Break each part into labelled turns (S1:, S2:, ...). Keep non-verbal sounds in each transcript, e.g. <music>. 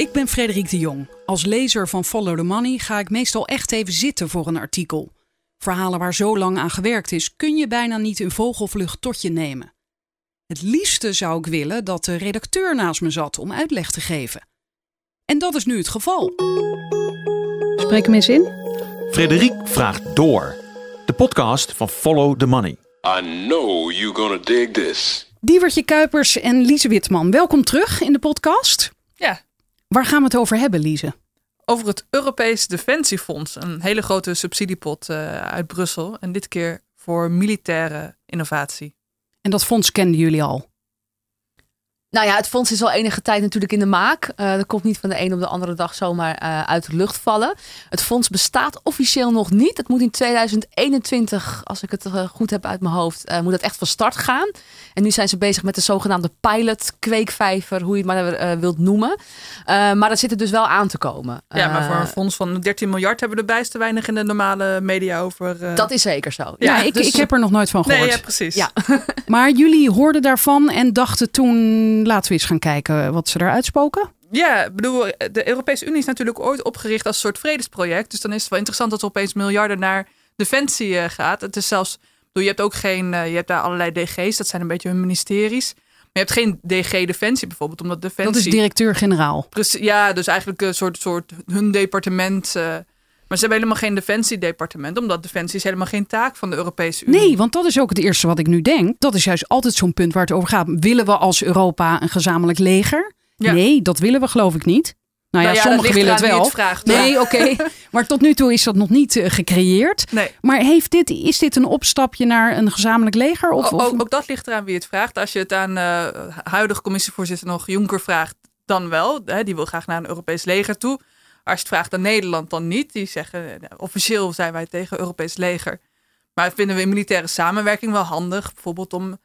S1: Ik ben Frederik de Jong. Als lezer van Follow the Money ga ik meestal echt even zitten voor een artikel. Verhalen waar zo lang aan gewerkt is, kun je bijna niet in vogelvlucht tot je nemen. Het liefste zou ik willen dat de redacteur naast me zat om uitleg te geven. En dat is nu het geval. Spreek hem eens in.
S2: Frederik vraagt door. De podcast van Follow the Money.
S3: I know you're gonna dig this.
S1: Diewertje Kuipers en Liese Witman, welkom terug in de podcast.
S4: Ja,
S1: Waar gaan we het over hebben, Liese?
S4: over het Europees Defensiefonds. Een hele grote subsidiepot eh, uit Brussel. En dit keer voor militaire innovatie.
S1: En dat fonds kenden jullie al.
S5: Nou ja, het fonds is al enige tijd natuurlijk in de maak. Eh, dat komt niet van de een op de andere dag zomaar eh, uit de lucht vallen. Het fonds bestaat officieel nog niet. Het moet in 2021, als ik het eh, goed heb uit mijn hoofd, eh, moet het echt van start gaan. En nu zijn ze bezig met de zogenaamde pilot kweekvijver, hoe je het maar wilt noemen. Eh, maar dat zit er dus wel aan te komen.
S4: Ja, maar voor een fonds van 13 miljard hebben we er bijst te weinig in de normale media over.
S5: dat is zeker zo.
S1: Ja,
S4: Ja,
S1: ik,
S5: dus-
S1: ik heb er nog nooit van gehoord.
S4: Nee, ja, precies.
S5: Ja. <laughs> <laughs>
S1: Maar jullie hoorden daarvan en dachten toen, laten we eens gaan kijken wat ze eruit spoken.
S4: Ja, bedoel, de Europese Unie is natuurlijk ooit opgericht als een soort vredesproject. Dus dan is het wel interessant dat er opeens miljarden naar defensie eh, gaat. Het is zelfs, bedoel, je hebt ook geen, eh, je hebt daar allerlei DG's, dat zijn een beetje hun ministeries. Maar je hebt geen DG Defensie bijvoorbeeld, omdat Defensie...
S1: Dat is directeur-generaal.
S4: Ja, dus eigenlijk een soort, soort hun departement. eh, maar ze hebben helemaal geen defensiedepartement, omdat defensie is helemaal geen taak van de Europese Unie.
S1: Nee, want dat is ook het eerste wat ik nu denk. Dat is juist altijd zo'n punt waar het over gaat. Willen we als Europa een gezamenlijk leger?
S4: Ja.
S1: Nee, dat willen we geloof ik niet. Nou ja,
S4: Nou ja,
S1: sommigen willen het wel.
S4: het vraagt,
S1: nee, oké. <laughs> Maar tot nu toe is dat nog niet eh, gecreëerd.
S4: Nee.
S1: Maar heeft dit, is dit een opstapje naar een gezamenlijk leger? Of-
S4: ook, ook dat ligt eraan wie het vraagt. Als je het aan eh huidige commissievoorzitter nog Juncker vraagt, dan wel. Hè, die wil graag naar een Europees leger toe. Als je het vraagt aan Nederland, dan niet. Die zeggen, eh, officieel zijn wij tegen Europees leger. Maar vinden we in militaire samenwerking wel handig. Bijvoorbeeld om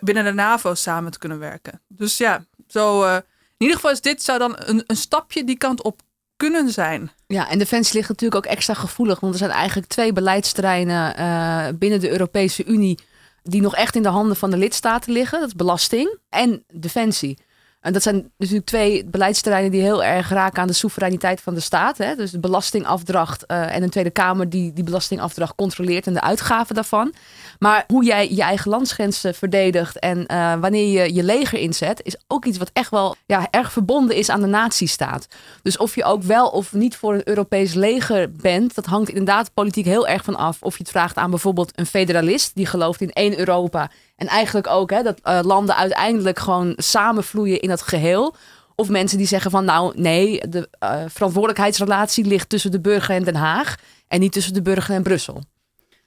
S4: binnen de NAVO samen te kunnen werken. Dus ja, zo, eh, in ieder geval is dit zou dan een, een stapje die kant op kunnen zijn.
S5: Ja, en defensie ligt natuurlijk ook extra gevoelig. Want er zijn eigenlijk twee beleidsterreinen eh, binnen de Europese Unie. die nog echt in de handen van de lidstaten liggen. Dat is belasting en defensie. En dat zijn natuurlijk twee beleidsterreinen die heel erg raken aan de soevereiniteit van de staat. Hè? Dus de belastingafdracht eh, en een Tweede Kamer die die belastingafdracht controleert en de uitgaven daarvan. Maar hoe jij je eigen landsgrenzen verdedigt en eh, wanneer je je leger inzet, is ook iets wat echt wel ja, erg verbonden is aan de nazistaat. Dus of je ook wel of niet voor een Europees leger bent, dat hangt inderdaad politiek heel erg van af. Of je het vraagt aan bijvoorbeeld een federalist die gelooft in één Europa. En eigenlijk ook hè, dat eh, landen uiteindelijk gewoon samenvloeien in dat geheel. Of mensen die zeggen van nou nee, de eh, verantwoordelijkheidsrelatie ligt tussen de burger en Den Haag. En niet tussen de burger en Brussel.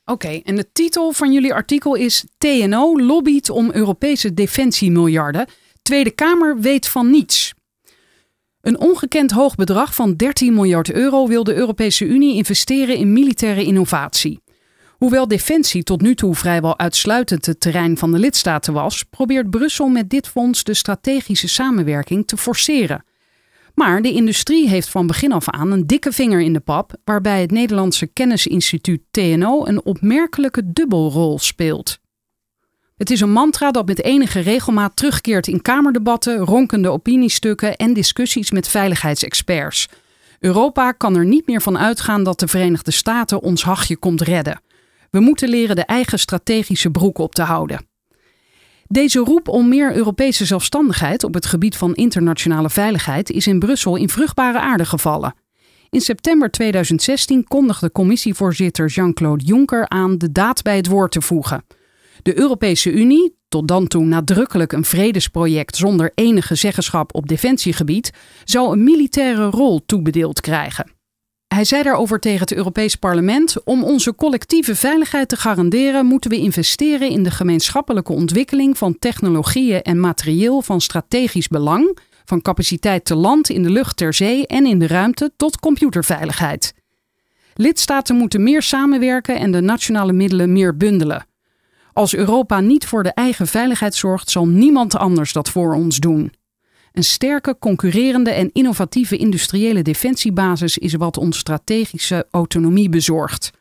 S1: Oké, en de titel van jullie artikel is TNO lobbyt om Europese defensiemiljarden. Tweede Kamer weet van niets. Een ongekend hoog bedrag van 13 miljard euro wil de Europese Unie investeren in militaire innovatie. Hoewel defensie tot nu toe vrijwel uitsluitend het terrein van de lidstaten was, probeert Brussel met dit fonds de strategische samenwerking te forceren. Maar de industrie heeft van begin af aan een dikke vinger in de pap, waarbij het Nederlandse kennisinstituut TNO een opmerkelijke dubbelrol speelt. Het is een mantra dat met enige regelmaat terugkeert in kamerdebatten, ronkende opiniestukken en discussies met veiligheidsexperts. Europa kan er niet meer van uitgaan dat de Verenigde Staten ons hachje komt redden. We moeten leren de eigen strategische broek op te houden. Deze roep om meer Europese zelfstandigheid op het gebied van internationale veiligheid is in Brussel in vruchtbare aarde gevallen. In september 2016 kondigde commissievoorzitter Jean-Claude Juncker aan de daad bij het woord te voegen. De Europese Unie, tot dan toe nadrukkelijk een vredesproject zonder enige zeggenschap op defensiegebied, zou een militaire rol toebedeeld krijgen. Hij zei daarover tegen het Europees Parlement: Om onze collectieve veiligheid te garanderen, moeten we investeren in de gemeenschappelijke ontwikkeling van technologieën en materieel van strategisch belang, van capaciteit te land, in de lucht, ter zee en in de ruimte tot computerveiligheid. Lidstaten moeten meer samenwerken en de nationale middelen meer bundelen. Als Europa niet voor de eigen veiligheid zorgt, zal niemand anders dat voor ons doen. Een sterke, concurrerende en innovatieve industriële defensiebasis is wat ons strategische autonomie bezorgt.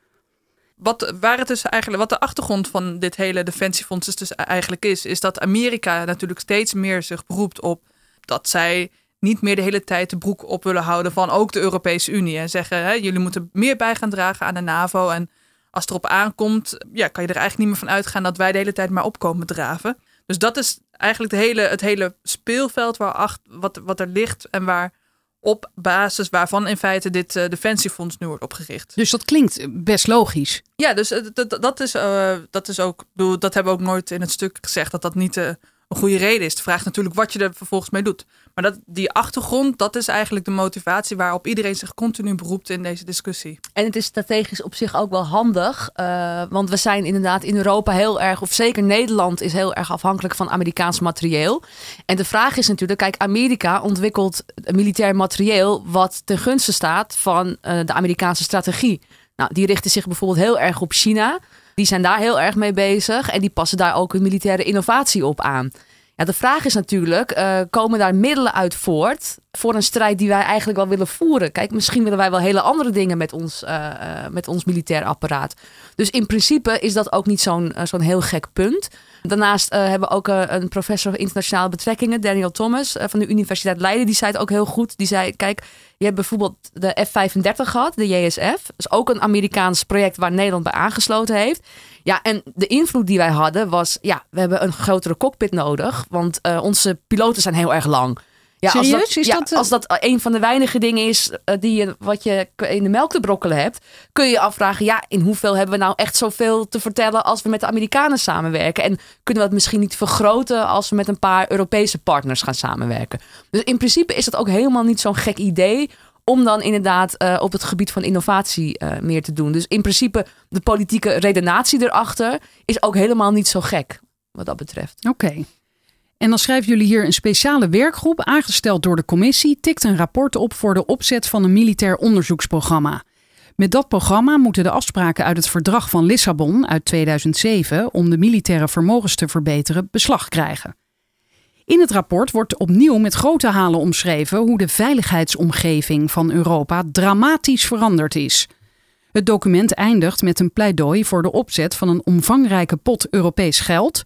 S4: Wat, waar het dus eigenlijk, wat de achtergrond van dit hele defensiefonds dus, dus eigenlijk is, is dat Amerika natuurlijk steeds meer zich beroept op dat zij niet meer de hele tijd de broek op willen houden van ook de Europese Unie. En zeggen, hè, jullie moeten meer bij gaan dragen aan de NAVO. En als het erop aankomt, ja, kan je er eigenlijk niet meer van uitgaan dat wij de hele tijd maar opkomen draven. Dus dat is eigenlijk de hele, het hele speelveld waar acht, wat, wat er ligt en waar op basis waarvan in feite dit uh, defensiefonds nu wordt opgericht.
S1: Dus dat klinkt best logisch.
S4: Ja, dus uh, dat, is, uh, dat is ook, bedoel, dat hebben we ook nooit in het stuk gezegd dat dat niet een goede reden is. De vraag natuurlijk wat je er vervolgens mee doet. Maar dat, die achtergrond, dat is eigenlijk de motivatie waarop iedereen zich continu beroept in deze discussie.
S5: En het is strategisch op zich ook wel handig. Uh, want we zijn inderdaad in Europa heel erg, of zeker Nederland is heel erg afhankelijk van Amerikaans materieel. En de vraag is natuurlijk, kijk, Amerika ontwikkelt militair materieel wat ten gunste staat van uh, de Amerikaanse strategie. Nou, die richten zich bijvoorbeeld heel erg op China. Die zijn daar heel erg mee bezig en die passen daar ook hun militaire innovatie op aan. Ja, de vraag is natuurlijk, uh, komen daar middelen uit voort voor een strijd die wij eigenlijk wel willen voeren? Kijk, misschien willen wij wel hele andere dingen met ons, uh, uh, met ons militair apparaat. Dus in principe is dat ook niet zo'n zo'n heel gek punt. Daarnaast hebben we ook een professor internationale betrekkingen, Daniel Thomas van de Universiteit Leiden. Die zei het ook heel goed. Die zei, kijk, je hebt bijvoorbeeld de F-35 gehad, de JSF. Dat is ook een Amerikaans project waar Nederland bij aangesloten heeft. Ja, en de invloed die wij hadden was, ja, we hebben een grotere cockpit nodig, want uh, onze piloten zijn heel erg lang. Ja,
S1: Serieus?
S5: Als dat,
S1: is
S5: ja,
S1: dat, uh...
S5: als dat een van de weinige dingen is uh, die je, wat je in de melk te brokkelen hebt, kun je je afvragen, ja, in hoeveel hebben we nou echt zoveel te vertellen als we met de Amerikanen samenwerken? En kunnen we het misschien niet vergroten als we met een paar Europese partners gaan samenwerken? Dus in principe is dat ook helemaal niet zo'n gek idee om dan inderdaad uh, op het gebied van innovatie uh, meer te doen. Dus in principe de politieke redenatie erachter is ook helemaal niet zo gek wat dat betreft.
S1: Oké. En dan schrijven jullie hier een speciale werkgroep aangesteld door de commissie tikt een rapport op voor de opzet van een militair onderzoeksprogramma. Met dat programma moeten de afspraken uit het verdrag van Lissabon uit 2007 om de militaire vermogens te verbeteren beslag krijgen. In het rapport wordt opnieuw met grote halen omschreven hoe de veiligheidsomgeving van Europa dramatisch veranderd is. Het document eindigt met een pleidooi voor de opzet van een omvangrijke pot Europees geld.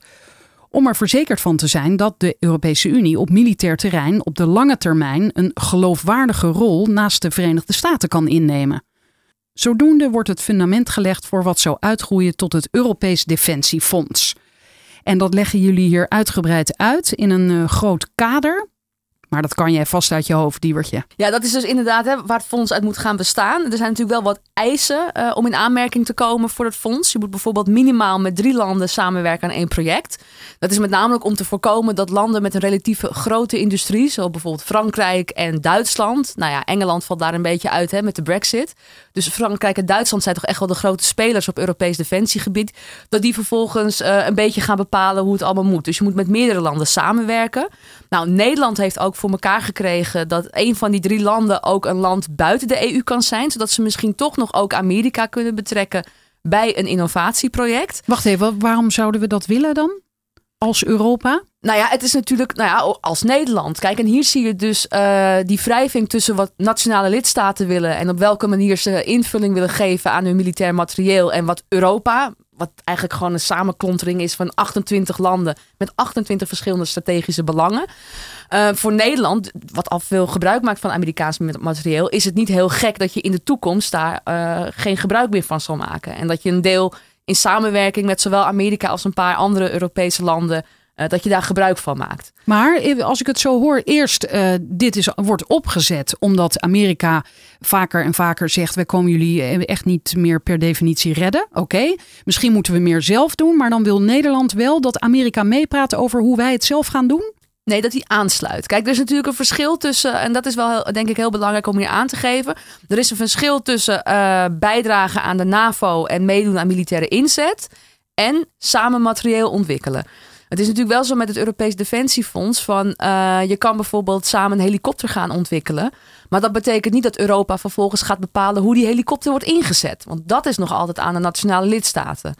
S1: Om er verzekerd van te zijn dat de Europese Unie op militair terrein op de lange termijn een geloofwaardige rol naast de Verenigde Staten kan innemen. Zodoende wordt het fundament gelegd voor wat zou uitgroeien tot het Europees Defensiefonds. En dat leggen jullie hier uitgebreid uit in een uh, groot kader. Maar dat kan jij vast uit je hoofd, Diewertje.
S5: Ja, dat is dus inderdaad hè, waar het fonds uit moet gaan bestaan. Er zijn natuurlijk wel wat eisen uh, om in aanmerking te komen voor het fonds. Je moet bijvoorbeeld minimaal met drie landen samenwerken aan één project. Dat is met name om te voorkomen dat landen met een relatief grote industrie, zoals bijvoorbeeld Frankrijk en Duitsland. Nou ja, Engeland valt daar een beetje uit hè, met de Brexit. Dus Frankrijk en Duitsland zijn toch echt wel de grote spelers op Europees defensiegebied. Dat die vervolgens uh, een beetje gaan bepalen hoe het allemaal moet. Dus je moet met meerdere landen samenwerken. Nou, Nederland heeft ook voor elkaar gekregen dat een van die drie landen ook een land buiten de EU kan zijn. Zodat ze misschien toch nog ook Amerika kunnen betrekken bij een innovatieproject.
S1: Wacht even, waarom zouden we dat willen dan? Als Europa?
S5: Nou ja, het is natuurlijk nou ja, als Nederland. Kijk, en hier zie je dus uh, die wrijving tussen wat nationale lidstaten willen en op welke manier ze invulling willen geven aan hun militair materieel en wat Europa, wat eigenlijk gewoon een samenklontering is van 28 landen met 28 verschillende strategische belangen. Uh, voor Nederland, wat al veel gebruik maakt van Amerikaans materieel, is het niet heel gek dat je in de toekomst daar uh, geen gebruik meer van zal maken. En dat je een deel in samenwerking met zowel Amerika als een paar andere Europese landen. Uh, dat je daar gebruik van maakt.
S1: Maar als ik het zo hoor, eerst uh, dit is, wordt opgezet omdat Amerika vaker en vaker zegt: wij komen jullie echt niet meer per definitie redden. Oké, misschien moeten we meer zelf doen, maar dan wil Nederland wel dat Amerika meepraat over hoe wij het zelf gaan doen.
S5: Nee, dat hij aansluit. Kijk, er is natuurlijk een verschil tussen, en dat is wel denk ik heel belangrijk om hier aan te geven. Er is een verschil tussen uh, bijdragen aan de NAVO en meedoen aan militaire inzet en samen materieel ontwikkelen. Het is natuurlijk wel zo met het Europees Defensiefonds van uh, je kan bijvoorbeeld samen een helikopter gaan ontwikkelen. Maar dat betekent niet dat Europa vervolgens gaat bepalen hoe die helikopter wordt ingezet. Want dat is nog altijd aan de nationale lidstaten.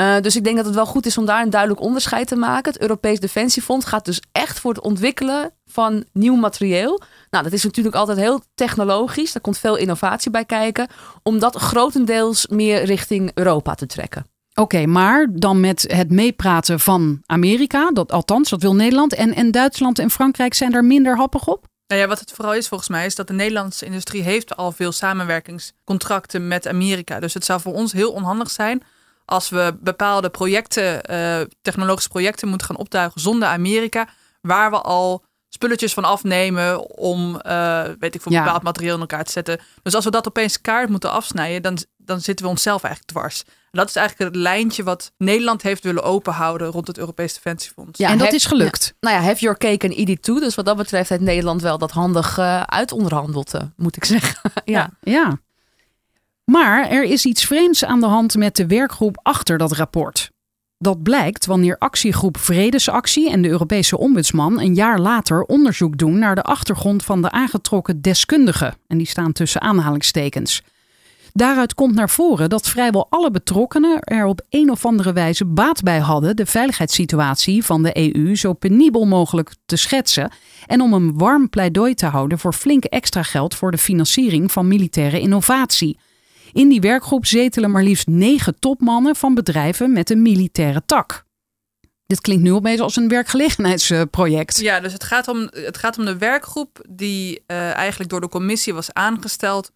S5: Uh, dus ik denk dat het wel goed is om daar een duidelijk onderscheid te maken. Het Europees Defensiefonds gaat dus echt voor het ontwikkelen van nieuw materieel. Nou, dat is natuurlijk altijd heel technologisch. Daar komt veel innovatie bij kijken. Om dat grotendeels meer richting Europa te trekken.
S1: Oké, okay, maar dan met het meepraten van Amerika, dat, althans, dat wil Nederland. En, en Duitsland en Frankrijk zijn daar minder happig op?
S4: Nou ja, wat het vooral is volgens mij, is dat de Nederlandse industrie heeft al veel samenwerkingscontracten met Amerika. Dus het zou voor ons heel onhandig zijn als we bepaalde projecten, eh, technologische projecten moeten gaan optuigen zonder Amerika, waar we al spulletjes van afnemen om, eh, weet ik veel,
S1: Ja.
S4: bepaald materiaal in elkaar te zetten. Dus als we dat opeens kaart moeten afsnijden, dan, dan zitten we onszelf eigenlijk dwars. En dat is eigenlijk het lijntje wat Nederland heeft willen openhouden rond het Europees Defensiefonds.
S5: Ja,
S1: en dat is gelukt.
S5: Nou ja, have your cake and eat it too. Dus wat dat betreft heeft Nederland wel dat handig eh uitonderhandeld, moet ik zeggen. <laughs> ja.
S1: Ja. Maar er is iets vreemds aan de hand met de werkgroep achter dat rapport. Dat blijkt wanneer actiegroep Vredesactie en de Europese Ombudsman een jaar later onderzoek doen naar de achtergrond van de aangetrokken deskundigen. En die staan tussen aanhalingstekens. Daaruit komt naar voren dat vrijwel alle betrokkenen er op een of andere wijze baat bij hadden de veiligheidssituatie van de EU zo penibel mogelijk te schetsen en om een warm pleidooi te houden voor flink extra geld voor de financiering van militaire innovatie. In die werkgroep zetelen maar liefst negen topmannen van bedrijven met een militaire tak. Dit klinkt nu opeens als een werkgelegenheidsproject.
S4: Ja, dus het gaat om, het gaat om de werkgroep die eh, eigenlijk door de commissie was aangesteld.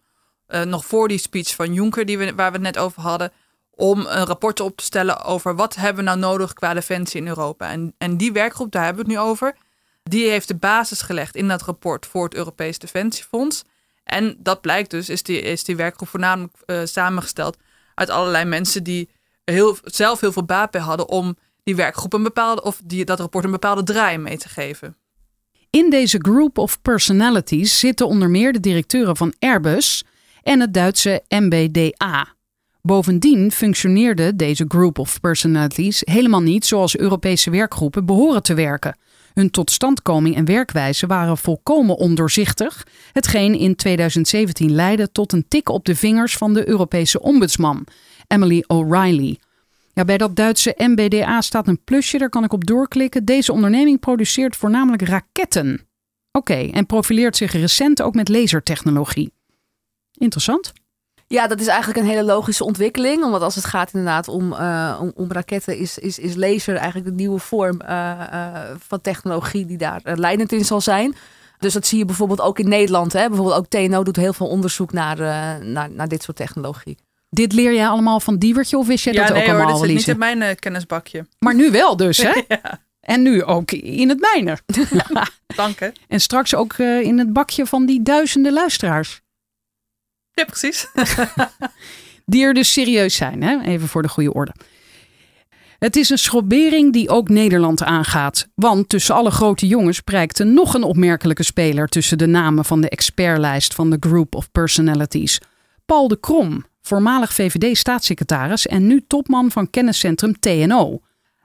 S4: eh, nog voor die speech van Juncker, die we, waar we het net over hadden. Om een rapport op te stellen over wat hebben we nou nodig qua defensie in Europa. En, en die werkgroep, daar hebben we het nu over. Die heeft de basis gelegd in dat rapport voor het Europees Defensiefonds. En dat blijkt dus, is die, is die werkgroep voornamelijk eh, samengesteld uit allerlei mensen die heel, zelf heel veel baat bij hadden om die werkgroep een bepaalde, of die, dat rapport een bepaalde draai mee te geven.
S1: In deze group of personalities zitten onder meer de directeuren van Airbus en het Duitse MBDA. Bovendien functioneerde deze group of personalities helemaal niet zoals Europese werkgroepen behoren te werken. Hun totstandkoming en werkwijze waren volkomen ondoorzichtig, hetgeen in 2017 leidde tot een tik op de vingers van de Europese ombudsman, Emily O'Reilly. Ja, bij dat Duitse MBDA staat een plusje, daar kan ik op doorklikken. Deze onderneming produceert voornamelijk raketten. Oké, en profileert zich recent ook met lasertechnologie. Interessant.
S5: Ja, dat is eigenlijk een hele logische ontwikkeling. Omdat als het gaat inderdaad om, eh, om, om raketten, is, is, is laser eigenlijk de nieuwe vorm eh, eh, van technologie die daar leidend in zal zijn. Dus dat zie je bijvoorbeeld ook in Nederland. Hè? Bijvoorbeeld ook TNO doet heel veel onderzoek naar, eh, naar, naar dit soort technologie.
S1: Dit leer jij allemaal van Diewertje of wist jij dat ook
S4: nee hoor,
S1: allemaal,
S4: dit zit niet in mijn kennisbakje.
S1: Maar nu wel dus, hè? <laughs>
S4: ja,
S1: En nu ook in het mijne. <laughs>
S4: dank hè.
S1: En straks ook eh, in het bakje van die duizenden luisteraars.
S4: Ja, precies. <laughs>
S1: Die er dus serieus zijn, hè? even voor de goede orde. Het is een schrobbering die ook Nederland aangaat. Want tussen alle grote jongens prijkte nog een opmerkelijke speler tussen de namen van de expertlijst van de Group of Personalities. Paul de Krom, voormalig VVD-staatssecretaris en nu topman van kenniscentrum TNO.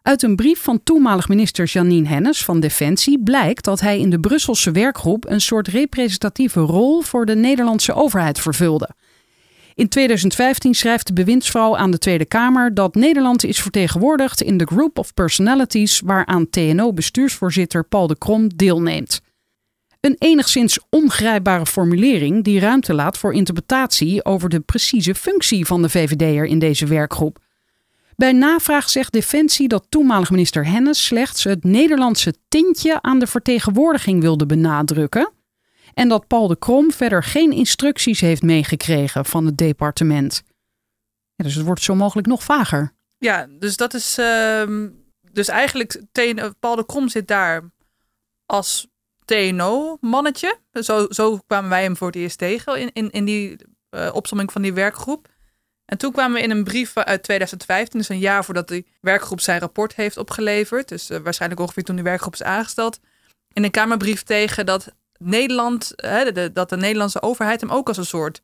S1: Uit een brief van toenmalig minister Janine Hennis van Defensie blijkt dat hij in de Brusselse werkgroep een soort representatieve rol voor de Nederlandse overheid vervulde. In 2015 schrijft de bewindsvrouw aan de Tweede Kamer dat Nederland is vertegenwoordigd in de Group of Personalities waaraan TNO-bestuursvoorzitter Paul de Krom deelneemt. Een enigszins ongrijpbare formulering die ruimte laat voor interpretatie over de precieze functie van de VVD'er in deze werkgroep. Bij navraag zegt Defensie dat toenmalig minister Hennis slechts het Nederlandse tintje aan de vertegenwoordiging wilde benadrukken. En dat Paul de Krom verder geen instructies heeft meegekregen van het departement. Ja, dus het wordt zo mogelijk nog vager.
S4: Ja, dus dat is. ehm, dus eigenlijk, Paul de Krom zit daar als TNO-mannetje. Zo, zo kwamen wij hem voor het eerst tegen in, in, in die eh opsomming van die werkgroep. En toen kwamen we in een brief uit 2015, dus een jaar voordat die werkgroep zijn rapport heeft opgeleverd. Dus eh, waarschijnlijk ongeveer toen die werkgroep is aangesteld. In een Kamerbrief tegen dat Nederland, hè, de- de- dat de Nederlandse overheid hem ook als een soort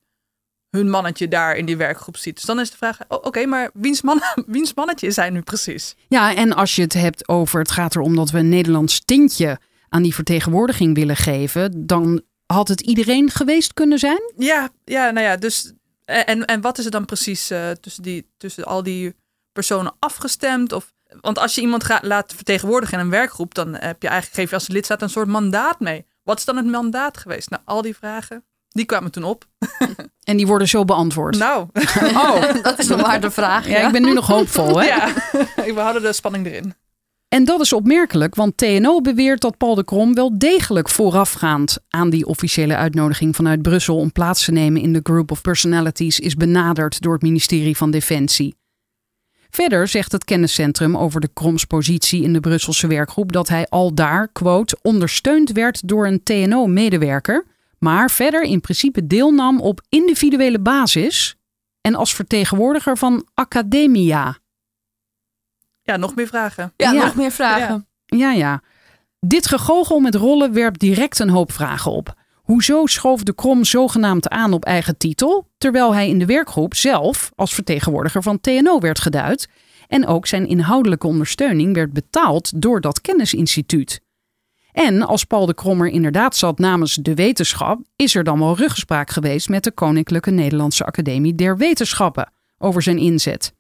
S4: hun mannetje daar in die werkgroep ziet. Dus dan is de vraag, oh, oké, maar wiens, man, <laughs> wiens mannetje is hij nu precies?
S1: Ja, en als je het hebt over het gaat erom dat we een Nederlands tintje aan die vertegenwoordiging willen geven, dan had het iedereen geweest kunnen zijn?
S4: Ja, ja, nou ja, dus en, en wat is er dan precies eh, tussen, die, tussen al die personen afgestemd? Of, want als je iemand gaat, laat vertegenwoordigen in een werkgroep, dan heb je eigenlijk, geef je als lidstaat een soort mandaat mee. Wat is dan het mandaat geweest? Nou, al die vragen, die kwamen toen op. <laughs>
S1: En die worden zo beantwoord.
S4: Nou, <laughs>
S1: Oh,
S5: Dat is nog maar de vraag.
S1: ja, ik ben nu nog hoopvol, hè?
S4: ja, <laughs> we hadden de spanning erin.
S1: En dat is opmerkelijk, want TNO beweert dat Paul de Krom wel degelijk voorafgaand aan die officiële uitnodiging vanuit Brussel om plaats te nemen in de Group of Personalities is benaderd door het ministerie van Defensie. Verder zegt het kenniscentrum over de Kroms positie in de Brusselse werkgroep dat hij al daar, quote, ondersteund werd door een TNO-medewerker, maar verder in principe deelnam op individuele basis en als vertegenwoordiger van Academia.
S4: Ja, nog meer vragen.
S5: Ja,
S1: Ja.
S5: nog meer vragen.
S1: Ja, ja. Dit gegogel met rollen werpt direct een hoop vragen op. Hoezo schoof de Krom zogenaamd aan op eigen titel, terwijl hij in de werkgroep zelf als vertegenwoordiger van TNO werd geduid en ook zijn inhoudelijke ondersteuning werd betaald door dat kennisinstituut? En als Paul de Krommer inderdaad zat namens de wetenschap, is er dan wel ruggespraak geweest met de Koninklijke Nederlandse Academie der Wetenschappen over zijn inzet.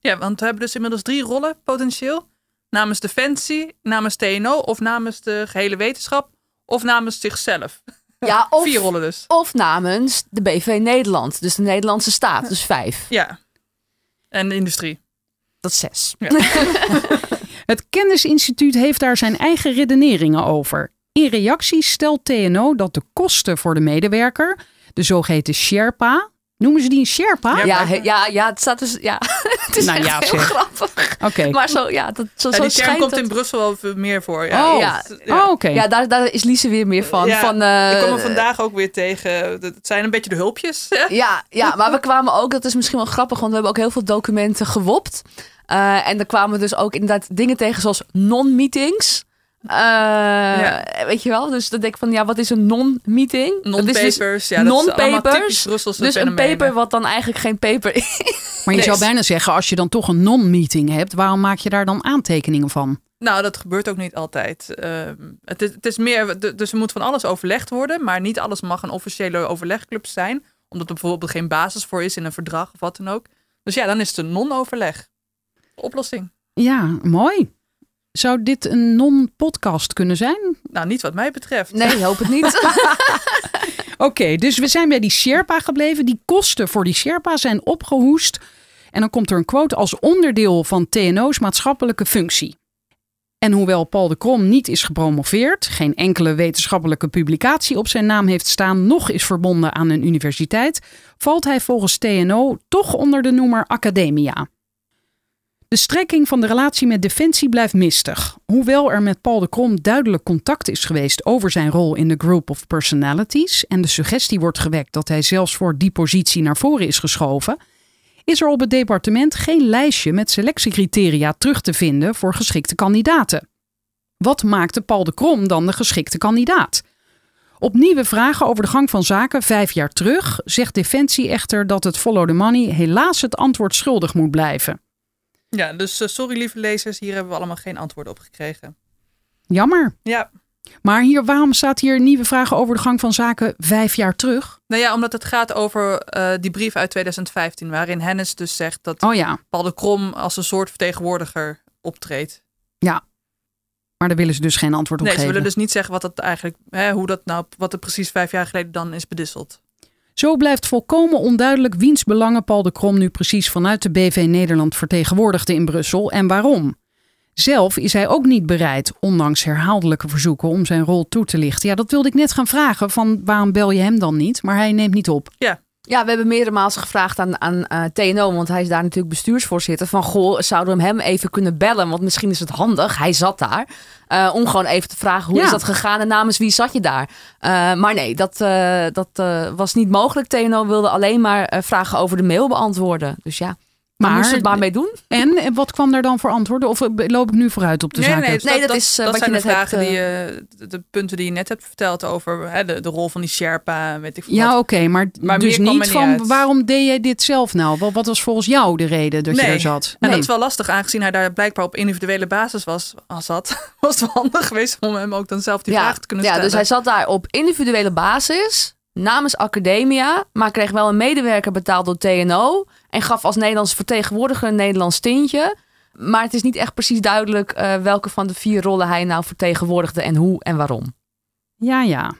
S4: Ja, want we hebben dus inmiddels drie rollen potentieel. Namens Defensie, namens TNO of namens de gehele wetenschap of namens zichzelf.
S5: Ja, <laughs> of,
S4: Vier rollen dus.
S5: of namens de BV Nederland, dus de Nederlandse staat, dus vijf.
S4: Ja. En de industrie.
S5: Dat is zes. <laughs>
S1: Het kennisinstituut heeft daar zijn eigen redeneringen over. In reactie stelt TNO dat de kosten voor de medewerker, de zogeheten Sherpa, noemen ze die een Sherpa?
S4: Ja,
S5: Ja, ja, ja, het staat dus. Ja, <laughs> het is
S1: Nou
S5: echt
S1: ja,
S5: heel
S1: zeg.
S5: grappig.
S1: Oké.
S5: Maar zo, ja, dat, zo,
S4: Ja,
S5: zo schijnt
S4: komt
S5: dat-
S4: in Brussel wel veel meer voor. Ja,
S1: Oh.
S5: Ja.
S1: Oh, oké.
S5: Ja, daar, daar is Lise weer meer van.
S4: Ja,
S5: van eh,
S4: ik kwam er vandaag ook weer tegen. Het zijn een beetje de hulpjes. hè?
S5: Ja, ja, maar we kwamen ook, dat is misschien wel grappig, want we hebben ook heel veel documenten gewopt. Eh, en er kwamen dus ook inderdaad dingen tegen zoals non-meetings. Eh, Weet je wel? Dus dan denk ik van, ja, wat is een non-meeting? Dus
S4: Non-papers. ja, dat is allemaal
S5: non-papers.
S4: typisch Brusselse
S5: Dus een paper wat dan eigenlijk geen paper is.
S1: Maar je
S4: Nee.
S1: zou bijna zeggen, als je dan toch een non-meeting hebt, waarom maak je daar dan aantekeningen van?
S4: Nou, dat gebeurt ook niet altijd. Ehm, het, is, het is meer, dus er moet van alles overlegd worden, maar niet alles mag een officiële overlegclub zijn, omdat er bijvoorbeeld geen basis voor is in een verdrag of wat dan ook. Dus ja, dan is het een non-overleg. Oplossing.
S1: Ja, mooi. Zou dit een non-podcast kunnen zijn?
S4: Nou, niet wat mij betreft.
S5: Nee, hoop het niet. <laughs>
S1: Oké, dus we zijn bij die Sherpa gebleven. Die kosten voor die Sherpa zijn opgehoest. En dan komt er een quote als onderdeel van TNO's maatschappelijke functie. En hoewel Paul de Krom niet is gepromoveerd, geen enkele wetenschappelijke publicatie op zijn naam heeft staan, nog is verbonden aan een universiteit, valt hij volgens TNO toch onder de noemer Academia. De strekking van de relatie met Defensie blijft mistig. Hoewel er met Paul de Krom duidelijk contact is geweest over zijn rol in de Group of Personalities en de suggestie wordt gewekt dat hij zelfs voor die positie naar voren is geschoven, is er op het departement geen lijstje met selectiecriteria terug te vinden voor geschikte kandidaten. Wat maakte Paul de Krom dan de geschikte kandidaat? Op nieuwe vragen over de gang van zaken vijf jaar terug zegt Defensie echter dat het Follow the Money helaas het antwoord schuldig moet blijven.
S4: Ja, dus eh, sorry lieve lezers, hier hebben we allemaal geen antwoord op gekregen.
S1: Jammer.
S4: Ja,
S1: Maar hier, waarom staat hier nieuwe vragen over de gang van zaken vijf jaar terug?
S4: nou ja, omdat het gaat over eh, die brief uit 2015, waarin Hennis dus zegt dat
S1: Oh ja,
S4: Paul de Krom als een soort vertegenwoordiger optreedt.
S1: maar daar willen ze dus geen antwoord op
S4: Nee, ze
S1: geven.
S4: willen dus niet zeggen wat dat eigenlijk, hè, hoe dat nou, wat er precies vijf jaar geleden dan is bedisseld.
S1: Zo blijft volkomen onduidelijk wiens belangen Paul de Krom nu precies vanuit de BV Nederland vertegenwoordigde in Brussel en waarom. Zelf is hij ook niet bereid, ondanks herhaaldelijke verzoeken om zijn rol toe te lichten. Ja, dat wilde ik net gaan vragen, van waarom bel je hem dan niet? Maar hij neemt niet op.
S5: Ja, we hebben meerdere malen gevraagd aan, aan eh, TNO, want hij is daar natuurlijk bestuursvoorzitter. Van goh, zouden we hem even kunnen bellen? Want misschien is het handig, hij zat daar. eh, om gewoon even te vragen hoe
S1: Ja.
S5: is dat gegaan en namens wie zat je daar? Eh, maar nee, dat, dat was niet mogelijk. TNO wilde alleen maar vragen over de mail beantwoorden. Dus ja, maar we het maar mee doen?
S1: En, en wat kwam daar dan voor antwoorden? Of eh, loop ik nu vooruit op de zaken?
S5: Nee, dat is, eh, wat
S4: zijn
S5: je
S4: de
S5: net hebt,
S4: vragen die je, de, de punten die je net hebt verteld over hè, de, de rol van die Sherpa, weet ik veel
S1: Ja, oké, maar,
S4: Maar
S1: dus niet
S4: er niet
S1: van
S4: uit.
S1: waarom deed jij dit zelf nou? Wat, wat was volgens jou de reden dat je
S4: Nee.
S1: daar zat?
S4: En dat is wel lastig, aangezien hij daar blijkbaar op individuele basis was, al zat. Was het <laughs> wel handig geweest om hem ook dan zelf die
S5: ja,
S4: vragen te kunnen
S5: ja,
S4: stellen.
S5: dus hij zat daar op individuele basis namens Academia, maar kreeg wel een medewerker betaald door TNO en gaf als Nederlands vertegenwoordiger een Nederlands tintje. Maar het is niet echt precies duidelijk eh, welke van de vier rollen hij nou vertegenwoordigde en hoe en waarom.
S1: Ja, ja.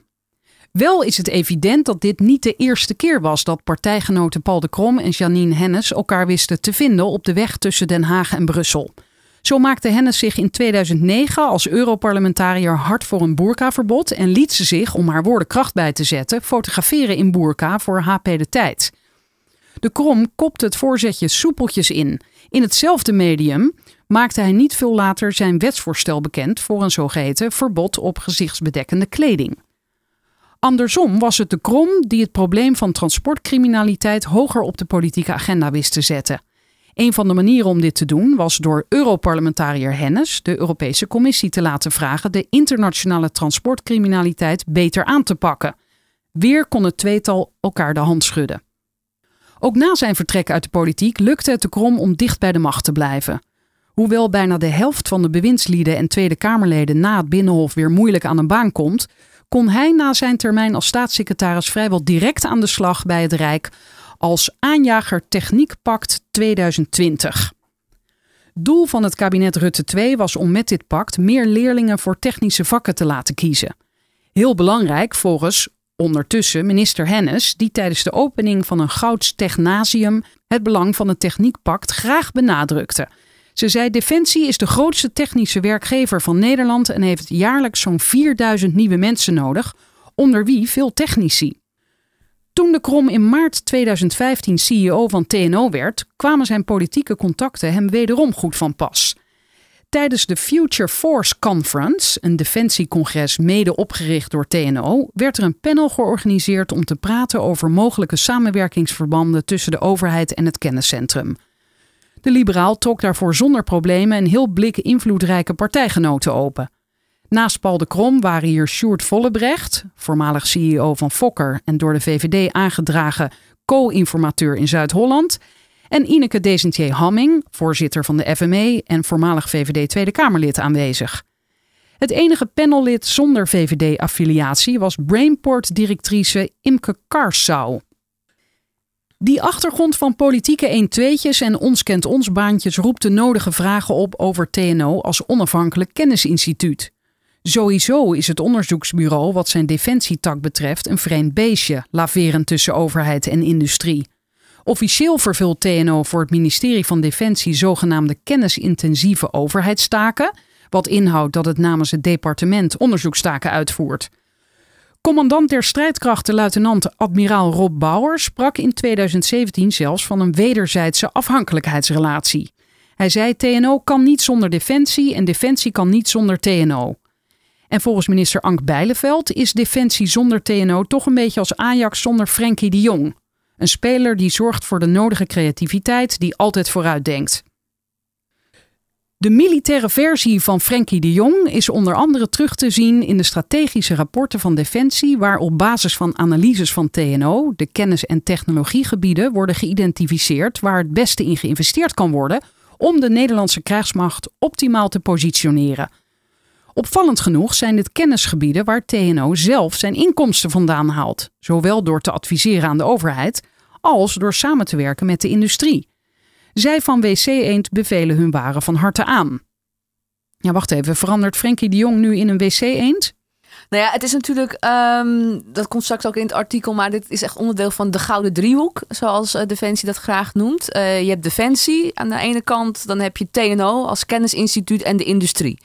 S1: Wel is het evident dat dit niet de eerste keer was dat partijgenoten Paul de Krom en Janine Hennis elkaar wisten te vinden op de weg tussen Den Haag en Brussel. Zo maakte Hennis zich in 2009 als Europarlementariër hard voor een boerkaverbod en liet ze zich, om haar woorden kracht bij te zetten, fotograferen in boerka voor HP De Tijd. De Krom kopte het voorzetje soepeltjes in. In hetzelfde medium maakte hij niet veel later zijn wetsvoorstel bekend voor een zogeheten verbod op gezichtsbedekkende kleding. Andersom was het de Krom die het probleem van transportcriminaliteit hoger op de politieke agenda wist te zetten. Een van de manieren om dit te doen was door Europarlementariër Hennis de Europese Commissie te laten vragen de internationale transportcriminaliteit beter aan te pakken. Weer kon het tweetal elkaar de hand schudden. Ook na zijn vertrek uit de politiek lukte het de Krom om dicht bij de macht te blijven. Hoewel bijna de helft van de bewindslieden en Tweede Kamerleden na het Binnenhof weer moeilijk aan een baan komt, kon hij na zijn termijn als staatssecretaris vrijwel direct aan de slag bij het Rijk als aanjager Techniekpact 2020. Doel van het kabinet Rutte 2 was om met dit pact meer leerlingen voor technische vakken te laten kiezen. Heel belangrijk volgens ondertussen minister Hennis, die tijdens de opening van een Gouds Technasium het belang van het Techniekpact graag benadrukte. Ze zei: Defensie is de grootste technische werkgever van Nederland en heeft jaarlijks zo'n 4000 nieuwe mensen nodig, onder wie veel technici. Toen de Krom in maart 2015 CEO van TNO werd, kwamen zijn politieke contacten hem wederom goed van pas. Tijdens de Future Force Conference, een defensiecongres mede opgericht door TNO, werd er een panel georganiseerd om te praten over mogelijke samenwerkingsverbanden tussen de overheid en het kenniscentrum. De liberaal trok daarvoor zonder problemen een heel blik invloedrijke partijgenoten open. Naast Paul de Krom waren hier Sjoerd Vollebrecht, voormalig CEO van Fokker en door de VVD aangedragen co-informateur in Zuid-Holland, en Ineke Desentier Hamming, voorzitter van de FME en voormalig VVD Tweede Kamerlid aanwezig. Het enige panellid zonder VVD-affiliatie was Brainport-directrice Imke Karsau. Die achtergrond van politieke eentweetjes en ons kent ons baantjes roept de nodige vragen op over TNO als onafhankelijk kennisinstituut. Sowieso is het onderzoeksbureau wat zijn defensietak betreft een vreemd beestje, laverend tussen overheid en industrie. Officieel vervult TNO voor het ministerie van Defensie zogenaamde kennisintensieve overheidstaken, wat inhoudt dat het namens het departement onderzoekstaken uitvoert. Commandant der strijdkrachten luitenant admiraal Rob Bauer sprak in 2017 zelfs van een wederzijdse afhankelijkheidsrelatie. Hij zei: TNO kan niet zonder defensie en defensie kan niet zonder TNO. En volgens minister Ank Bijleveld is defensie zonder TNO toch een beetje als Ajax zonder Frenkie de Jong. Een speler die zorgt voor de nodige creativiteit, die altijd vooruit denkt. De militaire versie van Frenkie de Jong is onder andere terug te zien in de strategische rapporten van Defensie, waar op basis van analyses van TNO de kennis- en technologiegebieden worden geïdentificeerd waar het beste in geïnvesteerd kan worden om de Nederlandse krijgsmacht optimaal te positioneren. Opvallend genoeg zijn dit kennisgebieden waar TNO zelf zijn inkomsten vandaan haalt, zowel door te adviseren aan de overheid als door samen te werken met de industrie. Zij van WC Eend bevelen hun waren van harte aan. Ja, wacht even, verandert Frenkie de Jong nu in een WC Eend?
S5: Nou ja, het is natuurlijk, ehm, dat komt straks ook in het artikel, maar dit is echt onderdeel van de gouden driehoek, zoals uh, Defensie dat graag noemt. Uh, je hebt Defensie aan de ene kant, dan heb je TNO als kennisinstituut en de industrie.